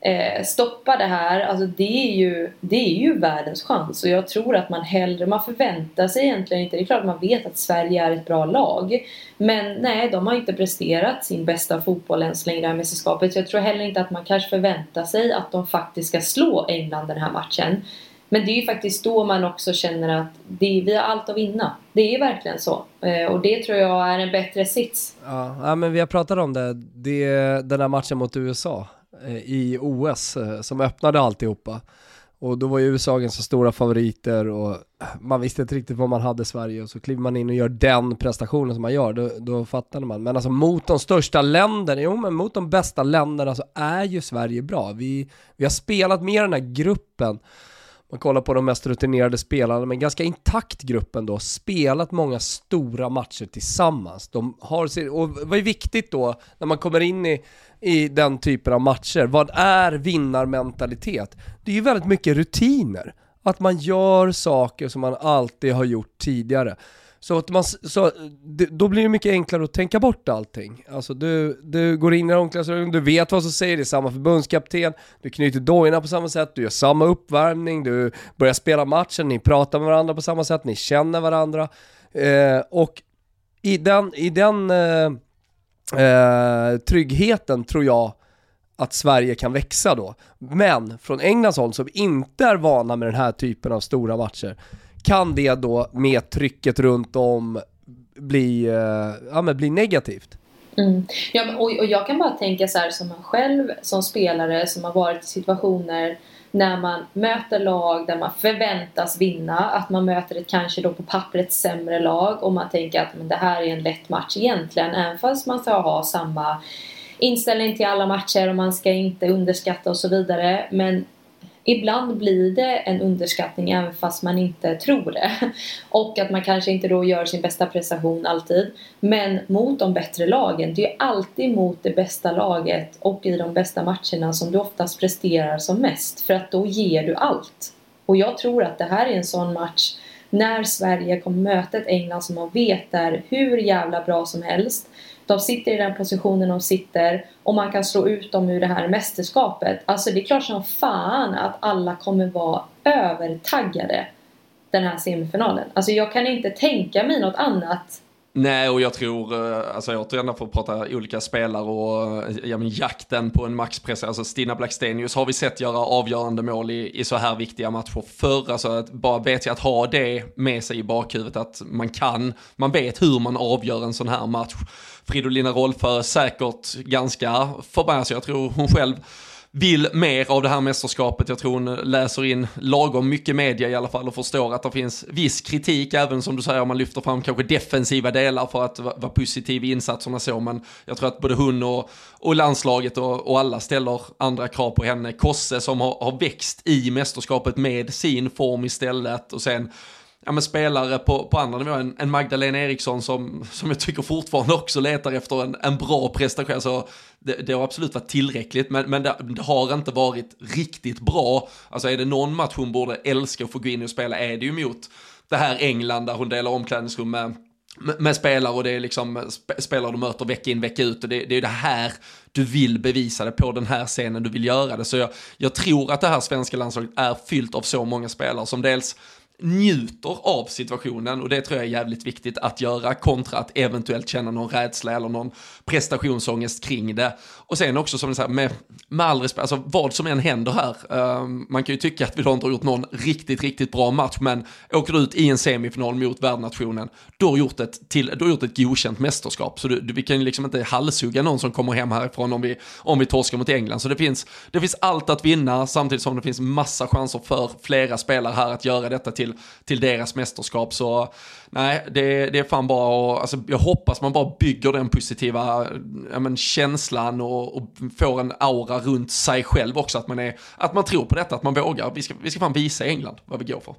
eh, stoppa det här, alltså det är, ju, det är ju världens chans och jag tror att man hellre, man förväntar sig egentligen inte, det är klart att man vet att Sverige är ett bra lag men nej, de har inte presterat sin bästa fotboll än så länge i det här mästerskapet så jag tror heller inte att man kanske förväntar sig att de faktiskt ska slå England den här matchen men det är ju faktiskt då man också känner att det, vi har allt att vinna. Det är verkligen så. Eh, och det tror jag är en bättre sits. Ja, men vi har pratat om det. det den här matchen mot USA Eh, i OS eh, som öppnade alltihopa. Och då var ju USA ganska stora favoriter och man visste inte riktigt vad man hade i Sverige och så kliver man in och gör den prestationen som man gör, då, då fattade man. Men alltså mot de största länderna, jo men mot de bästa länderna så är ju Sverige bra. Vi, vi har spelat med den här gruppen man kollar på de mest rutinerade spelarna, men ganska intakt gruppen då, spelat många stora matcher tillsammans. De har, och vad är viktigt då, när man kommer in i, i den typen av matcher, vad är vinnarmentalitet? Det är ju väldigt mycket rutiner. Att man gör saker som man alltid har gjort tidigare. Så att man, så, då blir det mycket enklare att tänka bort allting. Alltså du, du går in i omklädningsrummet, du vet vad som säger, det är samma förbundskapten, du knyter dojorna på samma sätt, du gör samma uppvärmning, du börjar spela matchen, ni pratar med varandra på samma sätt, ni känner varandra. Eh, och i den, i den eh, eh, tryggheten tror jag att Sverige kan växa då. Men från Englands håll som inte är vana med den här typen av stora matcher, kan det då med trycket runt om bli, eh, ja, men bli negativt. Mm. Ja, och, och jag kan bara tänka så här som man själv som spelare som har varit i situationer när man möter lag där man förväntas vinna, att man möter ett kanske då på pappret sämre lag och man tänker att men det här är en lätt match egentligen, även fast man ska ha samma inställning till alla matcher och man ska inte underskatta och så vidare. Men ibland blir det en underskattning även fast man inte tror det. Och att man kanske inte då gör sin bästa prestation alltid. Men mot de bättre lagen, det är alltid mot det bästa laget och i de bästa matcherna som du oftast presterar som mest. För att då ger du allt. Och jag tror att det här är en sån match när Sverige kommer möta ett England som man vet är hur jävla bra som helst de sitter i den positionen de sitter och man kan slå ut dem ur det här mästerskapet. Alltså det är klart som fan att alla kommer vara övertaggade den här semifinalen. Alltså jag kan inte tänka mig något annat Nej, och jag tror, eh, alltså återigen för att prata olika spelare och eh, ja, men jakten på en maxpress, alltså Stina Blackstenius har vi sett göra avgörande mål i, i så här viktiga matcher förr, alltså att bara vet jag att ha det med sig i bakhuvudet, att man kan, man vet hur man avgör en sån här match. Fridolina Rolfö säkert ganska förbannad, jag tror hon själv vill mer av det här mästerskapet. Jag tror hon läser in lagom mycket media i alla fall och förstår att det finns viss kritik, även som du säger om man lyfter fram kanske defensiva delar för att vara positiv i insatserna så. Men jag tror att både hon och, och landslaget och, och alla ställer andra krav på henne. Kosse som har, har växt i mästerskapet med sin form istället och sen ja, men spelare på, på andra nivåer, en, en Magdalena Eriksson som, som jag tycker fortfarande också letar efter en, en bra prestation. Så det, det har absolut varit tillräckligt, men, men det, det, har inte varit riktigt bra. Alltså är det någon match hon borde älska att få gå in och spela är det ju mot det här England där hon delar omklädningsrum med med spelare och det är liksom spelare du möter vecka in vecka ut och det, det är det här du vill bevisa det på den här scenen du vill göra det. Så jag, jag tror att det här svenska landslaget är fyllt av så många spelare som dels njuter av situationen och det tror jag är jävligt viktigt att göra kontra att eventuellt känna någon rädsla eller någon prestationsångest kring det. Och sen också som du säger, med, med all respekt, alltså vad som än händer här, uh, man kan ju tycka att vi då inte har gjort någon riktigt, riktigt bra match, men åker du ut i en semifinal mot värdnationen, då har du gjort ett, till, du har gjort ett godkänt mästerskap. Så du, du, vi kan ju liksom inte halshugga någon som kommer hem härifrån om vi, om vi torskar mot England. Så det finns, det finns allt att vinna, samtidigt som det finns massa chanser för flera spelare här att göra detta till till, till deras mästerskap. Så nej, det, det är fan bara och alltså, jag hoppas man bara bygger den positiva ja, men, känslan och, och får en aura runt sig själv också. Att man, är, att man tror på detta, att man vågar. Vi ska, vi ska fan visa England vad vi går för.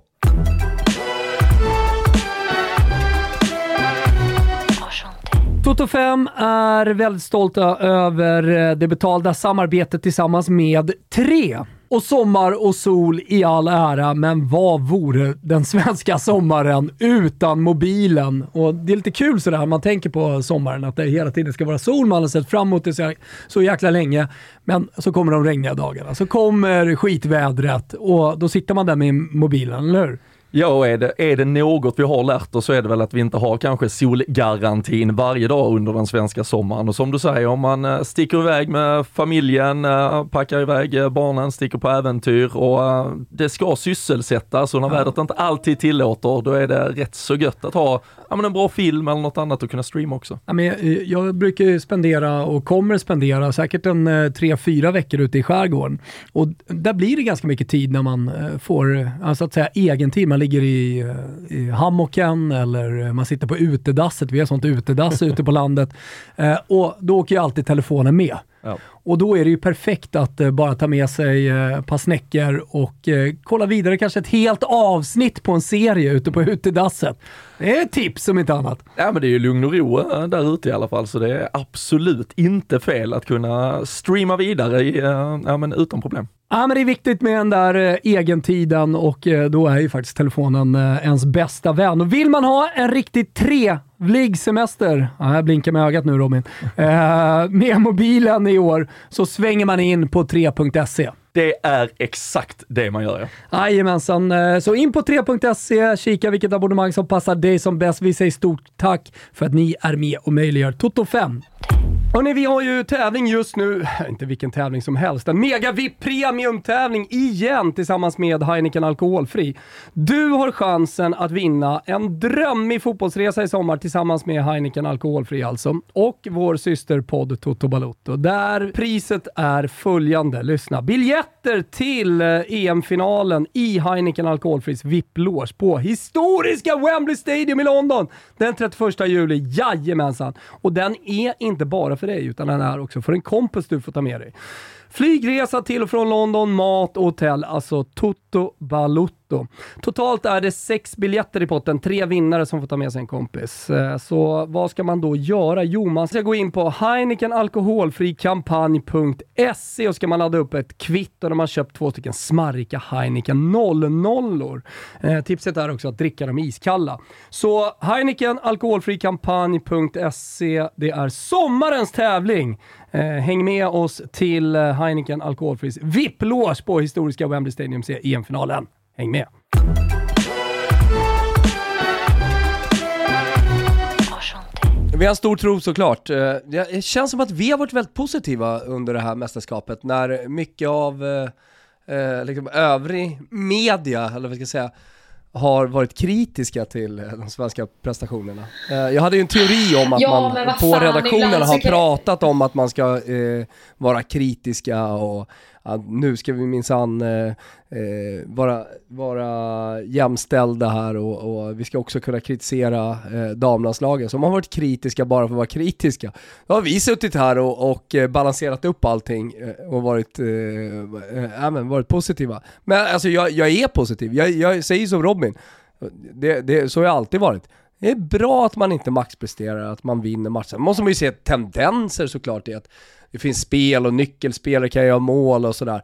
Toto 5 är väldigt stolta över eh, det betalda samarbetet tillsammans med 3. Och sommar och sol i all ära, men vad vore den svenska sommaren utan mobilen? Och det är lite kul sådär, man tänker på sommaren, att det hela tiden ska vara sol, man har sett fram emot det så, så jäkla länge. Men så kommer de regniga dagarna, så kommer skitvädret och då sitter man där med mobilen, eller hur? Ja, och är det, är det något vi har lärt oss så är det väl att vi inte har kanske solgarantin varje dag under den svenska sommaren. Och som du säger, om man eh, sticker iväg med familjen, eh, packar iväg eh, barnen, sticker på äventyr och det ska sysselsättas och när ja. vädret inte alltid tillåter, då är det rätt så gött att ha ja, men en bra film eller något annat att kunna streama också. Ja, men jag, jag brukar spendera och kommer spendera säkert en tre, fyra veckor ute i skärgården. Och där blir det ganska mycket tid när man får, alltså att säga egen tid. Man ligger i, i hammocken eller man sitter på utedasset. Vi har sånt utedass ute på landet. Eh, och då åker ju alltid telefonen med. Ja. Och då är det ju perfekt att eh, bara ta med sig eh, ett par snäckor och eh, kolla vidare kanske ett helt avsnitt på en serie ute på utedasset. Det är ett tips om inte annat. Ja men det är ju lugn och ro eh, där ute i alla fall så det är absolut inte fel att kunna streama vidare i, eh, ja, men utan problem. Ja, men det är viktigt med den där eh, egentiden och eh, då är ju faktiskt telefonen eh, ens bästa vän. Och vill man ha en riktigt trevlig Vliggsemester... ja, jag blinkar med ögat nu Robin, eh, med mobilen i år så svänger man in på 3.se. Det är exakt det man gör ja. Jajamensan. Eh, så in på 3.se, kika vilket abonnemang som passar dig som bäst. Vi säger stort tack för att ni är med och möjliggör Toto 5. Hörrni, vi har ju tävling just nu, inte vilken tävling som helst, en Mega VIP Premium-tävling igen tillsammans med Heineken Alkoholfri. Du har chansen att vinna en drömmig fotbollsresa i sommar tillsammans med Heineken Alkoholfri alltså, och vår systerpodd Toto Balotto, där priset är följande. Lyssna. Biljetter till eh, EM-finalen i Heineken Alkoholfris VIP-loge på historiska Wembley Stadium i London den 31 juli. Jajamensan! Och den är inte bara för dig, utan den är också för en kompis du får ta med dig. Flygresa till och från London, mat och hotell, alltså Toto Toto. Totalt är det sex biljetter i potten, tre vinnare som får ta med sig en kompis. Eh, så vad ska man då göra? Jo, man ska gå in på heinekenalkoholfrikampanj.se och ska man ladda upp ett kvitto när man köpt två stycken smarrika Heineken 00 eh, Tipset är också att dricka dem iskalla. Så Heineken alkoholfrikampanj.se, det är sommarens tävling. Eh, häng med oss till eh, Heineken Alkoholfris VIP-lås på historiska Wembley Stadium C EM-finalen. Häng med! Vi har en stor tro såklart. Eh, det känns som att vi har varit väldigt positiva under det här mästerskapet när mycket av eh, liksom övrig media, eller vad ska jag säga, har varit kritiska till eh, de svenska prestationerna. Eh, jag hade ju en teori om att ja, man på redaktionerna har pratat om att man ska eh, vara kritiska och att nu ska vi minsann eh, eh, vara, vara jämställda här och, och, vi ska också kunna kritisera eh, damlandslaget som har varit kritiska bara för att vara kritiska. Då har vi suttit här och, och eh, balanserat upp allting eh, och varit, eh, äh, varit positiva. Men alltså jag, jag är positiv, jag, jag säger som Robin, det, det, så har jag alltid varit. Det är bra att man inte maxpresterar, att man vinner matchen. måste man ju se tendenser såklart i att det finns spel och nyckelspelare kan göra mål och sådär.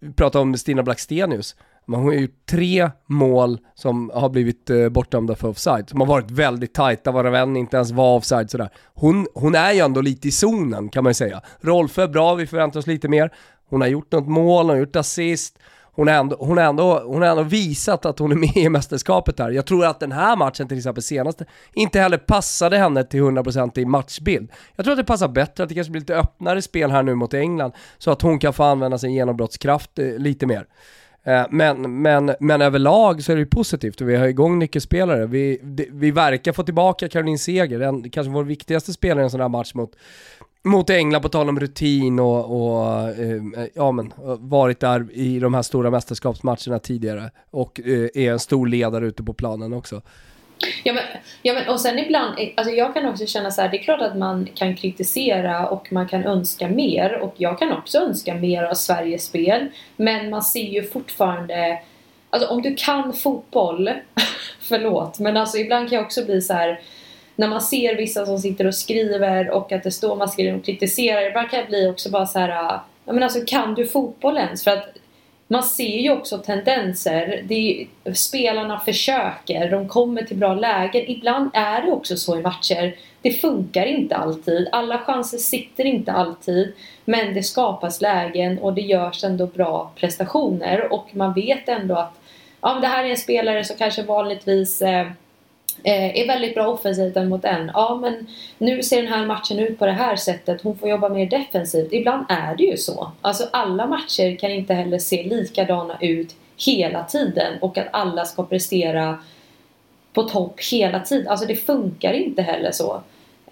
Vi pratade om Stina Blackstenius. Men hon har gjort tre mål som har blivit eh, bortdömda för offside. Som har varit väldigt tajta, varav en inte ens var offside sådär. Hon, hon är ju ändå lite i zonen kan man ju säga. Rolfö, bra, vi förväntar oss lite mer. Hon har gjort något mål, hon har gjort assist hon har ändå, hon ändå, hon ändå visat att hon är med i mästerskapet här. Jag tror att den här matchen till exempel senaste, inte heller passade henne till 100% i matchbild. Jag tror att det passar bättre, att det kanske blir lite öppnare spel här nu mot England, så att hon kan få använda sin genombrottskraft eh, lite mer. Eh, men, men, men överlag så är det ju positivt och vi har igång nyckelspelare. Vi, vi verkar få tillbaka Caroline Seger, den, kanske vår viktigaste spelare i en sån här match mot, mot England på tal om rutin och, och eh, ja men varit där i de här stora mästerskapsmatcherna tidigare och eh, är en stor ledare ute på planen också. Ja men, ja men och sen ibland, eh, alltså jag kan också känna så här, det är klart att man kan kritisera och man kan önska mer och jag kan också önska mer av Sveriges spel. Men man ser ju fortfarande, alltså om du kan fotboll, förlåt, men alltså ibland kan jag också bli så här när man ser vissa som sitter och skriver och att det står man skriver och kritiserar, ibland kan jag bli också bara så här, ja men alltså kan du fotboll ens? För att man ser ju också tendenser. Det är, spelarna försöker, de kommer till bra lägen. Ibland är det också så i matcher. Det funkar inte alltid. Alla chanser sitter inte alltid. Men det skapas lägen och det görs ändå bra prestationer. Och man vet ändå att ja, det här är en spelare som kanske vanligtvis eh, Eh, är väldigt bra offensivt än mot en. Ja, men nu ser den här matchen ut på det här sättet. Hon får jobba mer defensivt. Ibland är det ju så. Alltså alla matcher kan inte heller se likadana ut hela tiden och att alla ska prestera på topp hela tiden. Alltså det funkar inte heller så.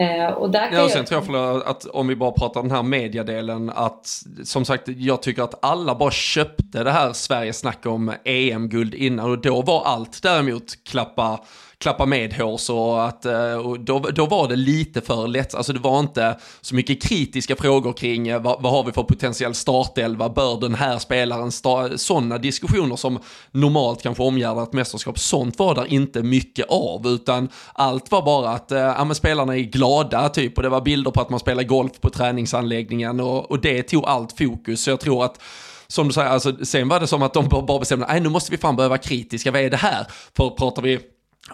Eh, och där kan ja, och sen jag... tror jag att om vi bara pratar den här mediadelen att som sagt jag tycker att alla bara köpte det här Sveriges snack om EM-guld innan och då var allt däremot klappa klappa medhårs och att eh, och då, då var det lite för lätt, alltså det var inte så mycket kritiska frågor kring eh, vad, vad har vi för potentiell startelva, bör den här spelaren, sådana diskussioner som normalt kanske omgärdar ett mästerskap, sånt var där inte mycket av, utan allt var bara att eh, ja, men spelarna är glada typ och det var bilder på att man spelar golf på träningsanläggningen och, och det tog allt fokus, så jag tror att som du säger, alltså, sen var det som att de bara bestämde, nej nu måste vi fan börja vara kritiska, vad är det här? För pratar vi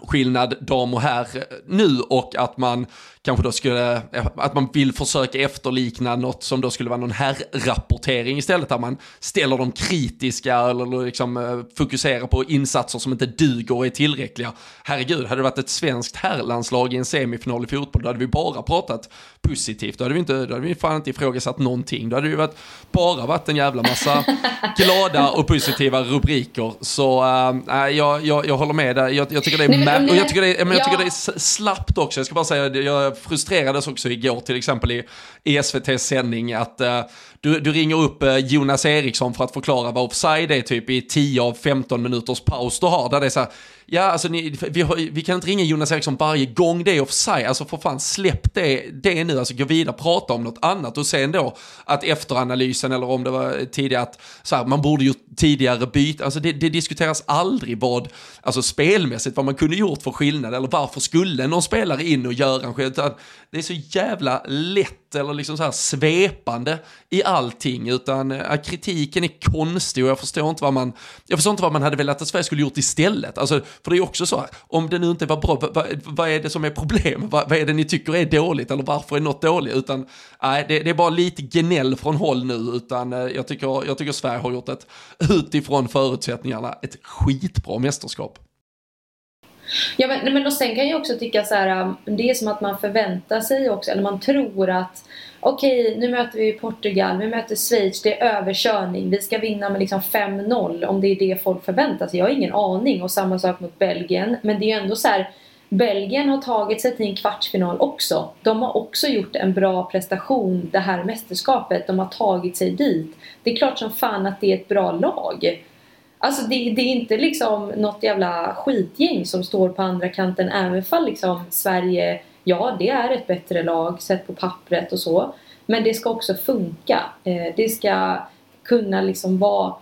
skillnad dam och herr nu och att man kanske då skulle, att man vill försöka efterlikna något som då skulle vara någon herrrapportering istället där man ställer de kritiska eller liksom eh, fokuserar på insatser som inte duger och är tillräckliga. Herregud, hade det varit ett svenskt herrlandslag i en semifinal i fotboll då hade vi bara pratat positivt. Då hade vi, inte, då hade vi fan inte ifrågasatt någonting. Då hade det varit, bara varit en jävla massa glada och positiva rubriker. Så äh, jag, jag, jag håller med där. Jag, jag tycker det är, Nej, och jag tycker det är, men jag tycker det är slappt också. Jag ska bara säga, jag frustrerades också igår till exempel i, i SVTs sändning att uh, du, du ringer upp uh, Jonas Eriksson för att förklara vad offside är typ i 10 av 15 minuters paus du har. Där det är så här, ja alltså ni, vi, har, vi kan inte ringa Jonas Eriksson varje gång det är offside, alltså för fan släpp det, det nu, alltså gå vidare, prata om något annat och sen då att efteranalysen eller om det var tidigare att så här, man borde gjort tidigare byte, alltså det, det, diskuteras aldrig vad, alltså spelmässigt vad man kunde gjort för skillnad eller varför skulle någon spelare in och göra en skillnad, det är så jävla lätt eller liksom så här svepande i allting utan äh, kritiken är konstig och jag förstår inte vad man, jag förstår inte vad man hade velat att Sverige skulle gjort istället, alltså för det är också så här, om det nu inte var bra, vad, vad är det som är problem? Vad, vad, är det ni tycker är dåligt eller varför är något dåligt? Utan nej, det, det, är bara lite gnäll från håll nu, utan eh, jag tycker, jag tycker Sverige har gjort ett, utifrån förutsättningarna, ett skitbra mästerskap. Ja men, men och sen kan jag också tycka så här, um, det är som att man förväntar sig också, eller man tror att okej, okay, nu möter vi Portugal, vi möter Schweiz, det är överkörning, vi ska vinna med liksom 5-0 om det är det folk förväntar sig. Jag har ingen aning och samma sak mot Belgien, men det är ju ändå så här, Belgien har tagit sig till en kvartsfinal också. De har också gjort en bra prestation det här mästerskapet. De har tagit sig dit. Det är klart som fan att det är ett bra lag. Alltså det, det, är inte liksom något jävla skitgäng som står på andra kanten även fall liksom Sverige, ja det är ett bättre lag sett på pappret och så. Men det ska också funka. Eh, det ska kunna liksom vara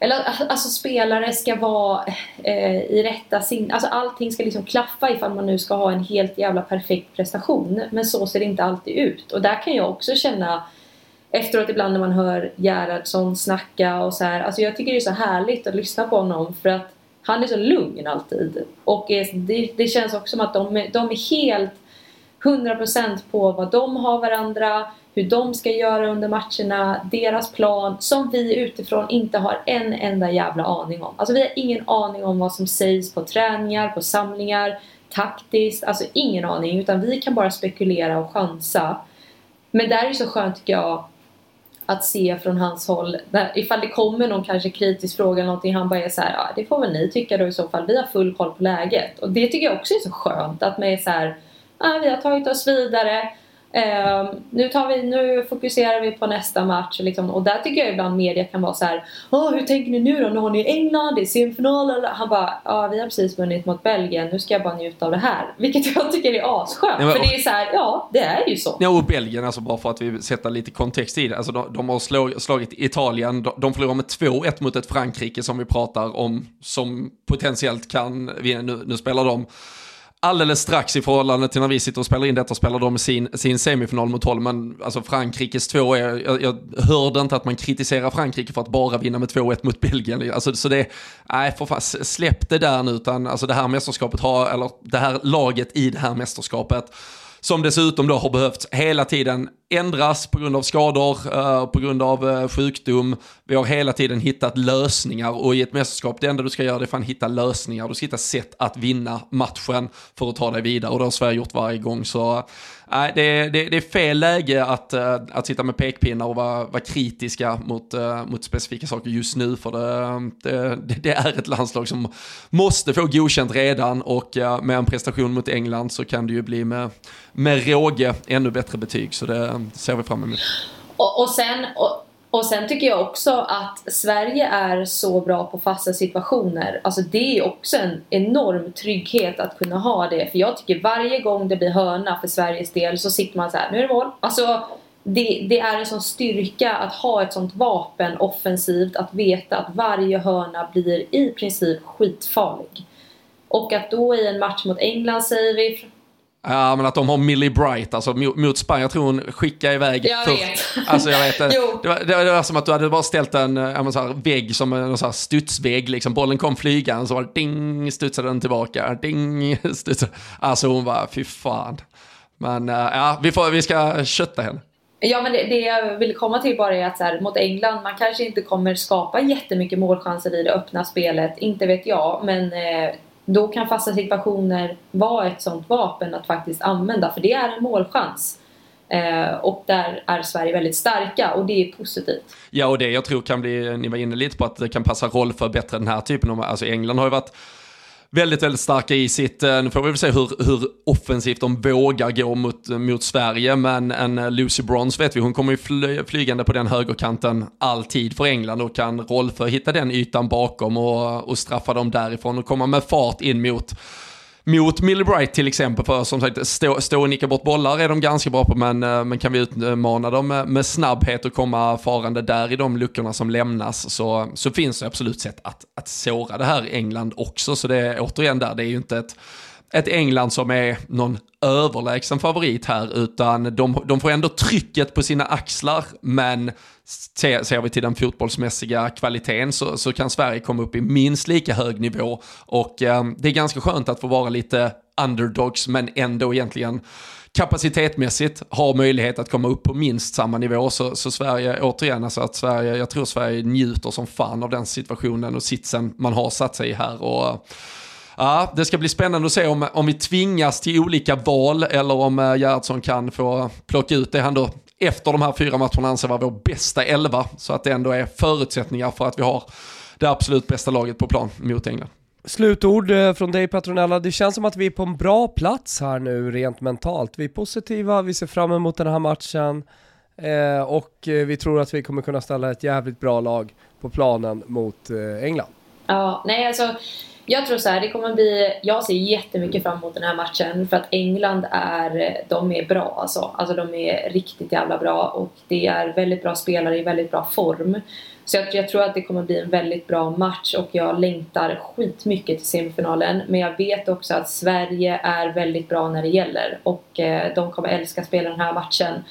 eller alltså spelare ska vara eh, i rätta sin... Alltså allting ska liksom klaffa ifall man nu ska ha en helt jävla perfekt prestation. Men så ser det inte alltid ut. Och där kan jag också känna efteråt ibland när man hör Gerhardsson snacka och så här, alltså jag tycker det är så härligt att lyssna på honom för att han är så lugn alltid. Och det, det känns också som att de, de är helt 100% på vad de har varandra, hur de ska göra under matcherna, deras plan som vi utifrån inte har en enda jävla aning om. Alltså vi har ingen aning om vad som sägs på träningar, på samlingar, taktiskt, alltså ingen aning utan vi kan bara spekulera och chansa. Men där är det så skönt tycker jag att se från hans håll. ifall det kommer någon kanske kritisk fråga eller någonting, han bara är så här, ja det får väl ni tycka då i så fall. Vi har full koll på läget. Och det tycker jag också är så skönt att man är så här, ja, vi har tagit oss vidare. Uh, nu, tar vi, nu fokuserar vi på nästa match liksom, och där tycker jag ibland media kan vara så här. Oh, hur tänker ni nu då? Nu har ni England, det är semifinal. Han bara, ja vi har precis vunnit mot Belgien, nu ska jag bara njuta av det här. Vilket jag tycker är asskönt. Ja, för det är så här, ja det är ju så. Ja och Belgien, alltså bara för att vi sätter lite kontext i det. Alltså, de, de har slå, slagit Italien, de, de förlorar med 2-1 mot ett Frankrike som vi pratar om, som potentiellt kan vinna. Nu, nu spelar de alldeles strax i förhållande till när vi sitter och spelar in detta spelar de sin, sin semifinal mot Holmen. Men alltså Frankrikes 2 är, jag, jag hörde inte att man kritiserar Frankrike för att bara vinna med 2-1 mot Belgien. Alltså, så det, nej för fan, släpp det där nu utan alltså det här mästerskapet har, eller det här laget i det här mästerskapet som dessutom då har behövt hela tiden ändras på grund av skador, eh, på grund av eh, sjukdom. Vi har hela tiden hittat lösningar och i ett mästerskap, det enda du ska göra det är fan hitta lösningar. Du ska hitta sätt att vinna matchen för att ta dig vidare och det har Sverige gjort varje gång. Så eh, Nej, det, det, det, är fel läge att, att sitta med pekpinnar och vara, vara kritiska mot, mot specifika saker just nu. För det, det, är ett landslag som måste få godkänt redan och med en prestation mot England så kan det ju bli med, med råge ännu bättre betyg. Så det ser vi fram emot. Och, och sen... Och och sen tycker jag också att Sverige är så bra på fasta situationer. Alltså det är också en enorm trygghet att kunna ha det. För jag tycker varje gång det blir hörna för Sveriges del så sitter man så här, nu är det mål. Alltså det, det, är en sån styrka att ha ett sånt vapen offensivt, att veta att varje hörna blir i princip skitfarlig. Och att då i en match mot England säger vi Ja, men att de har Millie Bright, alltså mot Spanien. Jag tror hon skickade iväg Jag för, vet. Alltså jag vet. det, var, det var som att du hade bara ställt en ja, så här, vägg som en så här studsvägg. Liksom. Bollen kom flygande så var det ding, studsade den tillbaka. Ding, studsade. Alltså hon var, fy fan. Men ja, vi, får, vi ska kötta henne. Ja men det, det, jag vill komma till bara är att så här, mot England, man kanske inte kommer skapa jättemycket målchanser i det öppna spelet, inte vet jag. Men eh, då kan fasta situationer vara ett sånt vapen att faktiskt använda för det är en målchans. Eh, och där är Sverige väldigt starka och det är positivt. Ja och det jag tror kan bli, ni var inne lite på att det kan passa roll för bättre den här typen av, alltså England har ju varit väldigt, väldigt starka i sitt, eh, nu får vi väl se hur, hur offensivt de vågar gå mot, eh, mot Sverige, men en eh, Lucy Bronze vet vi, hon kommer ju fly, flygande på den högerkanten alltid för England och kan Rolfö hitta den ytan bakom och, och straffa dem därifrån och komma med fart in mot mot Millbright till exempel. För som sagt, stå, stå och nicka bort bollar är de ganska bra på, men, eh, men kan vi utmana dem med, med snabbhet och komma farande där i de luckorna som lämnas så, så finns det absolut sätt att, att såra det här i England också. Så det är återigen där, det är ju inte ett ett England som är någon överlägsen favorit här, utan de, de får ändå trycket på sina axlar, men ser, ser vi till den fotbollsmässiga kvaliteten så, så kan Sverige komma upp i minst lika hög nivå och eh, det är ganska skönt att få vara lite underdogs, men ändå egentligen kapacitetmässigt har möjlighet att komma upp på minst samma nivå. Så, så Sverige, återigen, alltså att Sverige, jag tror Sverige njuter som fan av den situationen och sitsen man har satt sig i här. Och, Ja, det ska bli spännande att se om, om vi tvingas till olika val eller om uh, Gerhardsson kan få plocka ut det han då efter de här fyra matcherna anser vara vår bästa elva. Så att det ändå är förutsättningar för att vi har det absolut bästa laget på plan mot England. Slutord eh, från dig Patronella. Det känns som att vi är på en bra plats här nu rent mentalt. Vi är positiva, vi ser fram emot den här matchen eh, och eh, vi tror att vi kommer kunna ställa ett jävligt bra lag på planen mot eh, England. Ja, nej alltså jag tror så här, det kommer bli, jag ser jättemycket fram emot den här matchen för att England är, de är bra alltså. Alltså de är riktigt jävla bra och det är väldigt bra spelare i väldigt bra form. Så jag, jag, tror att det kommer bli en väldigt bra match och jag längtar skitmycket till semifinalen. Men jag vet också att Sverige är väldigt bra när det gäller och eh, de kommer älska att spela den här matchen.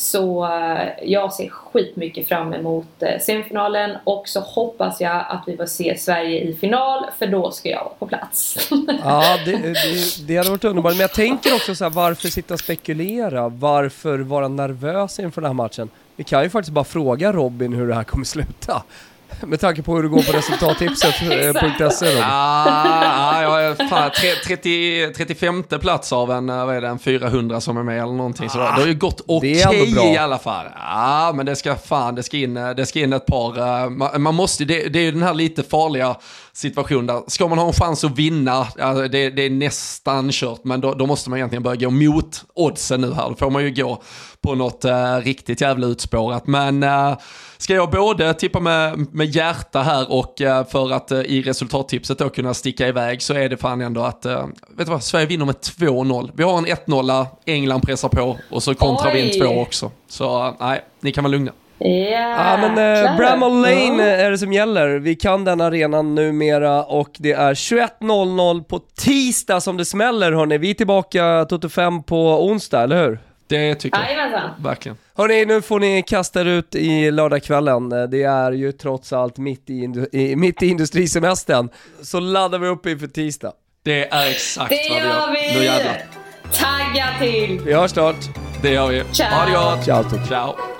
Så eh, jag ser skitmycket fram emot eh, semifinalen och så hoppas jag att vi får se Sverige i final för då ska jag vara på plats. ja, det, eh, det, det hade varit underbart. Men jag tänker också så här, varför sitta och spekulera? Varför vara nervös inför den här matchen? Vi kan ju faktiskt bara fråga Robin hur det här kommer sluta. Med tanke på hur det går på resultattipset.se då. Ah, ah, ja, fan, 30, 35 plats av en, vad är det, en 400 som är med eller någonting. Så det har ju gått okej okay i alla fall. Ja, men det ska fan, det ska in, det ska in ett par. Man, man måste, det, det är ju den här lite farliga situation där, ska man ha en chans att vinna, alltså det, det, är nästan kört, men då, då, måste man egentligen börja gå mot oddsen nu här. Då får man ju gå på något uh, riktigt jävla utspårat. Men uh, ska jag både tippa med, med hjärta här och uh, för att i resultattipset då kunna sticka iväg så är det fan ändå att, vet du vad, Sverige vinner med 2-0. Vi har en 1-0, England pressar på och så kontrar vi en 2 också. Så nej, ni kan vara lugna. Ja, men eh, Bramall Lane ja. är det som gäller. Vi kan den arenan numera och det är 21.00 på tisdag som det smäller hörni. Vi är tillbaka Toto 5 på onsdag, eller hur? Det tycker jag. Verkligen. Hörni, nu får ni kasta er ut i lördagskvällen. Det är ju trots allt mitt i, i, mitt i industrisemestern. Så laddar vi upp inför tisdag. Det är exakt det vad vi gör. vi! Nu jävlar. Tagga till! Vi hörs snart. Det gör vi. Ciao. Ha det gott. Ciao. Ciao.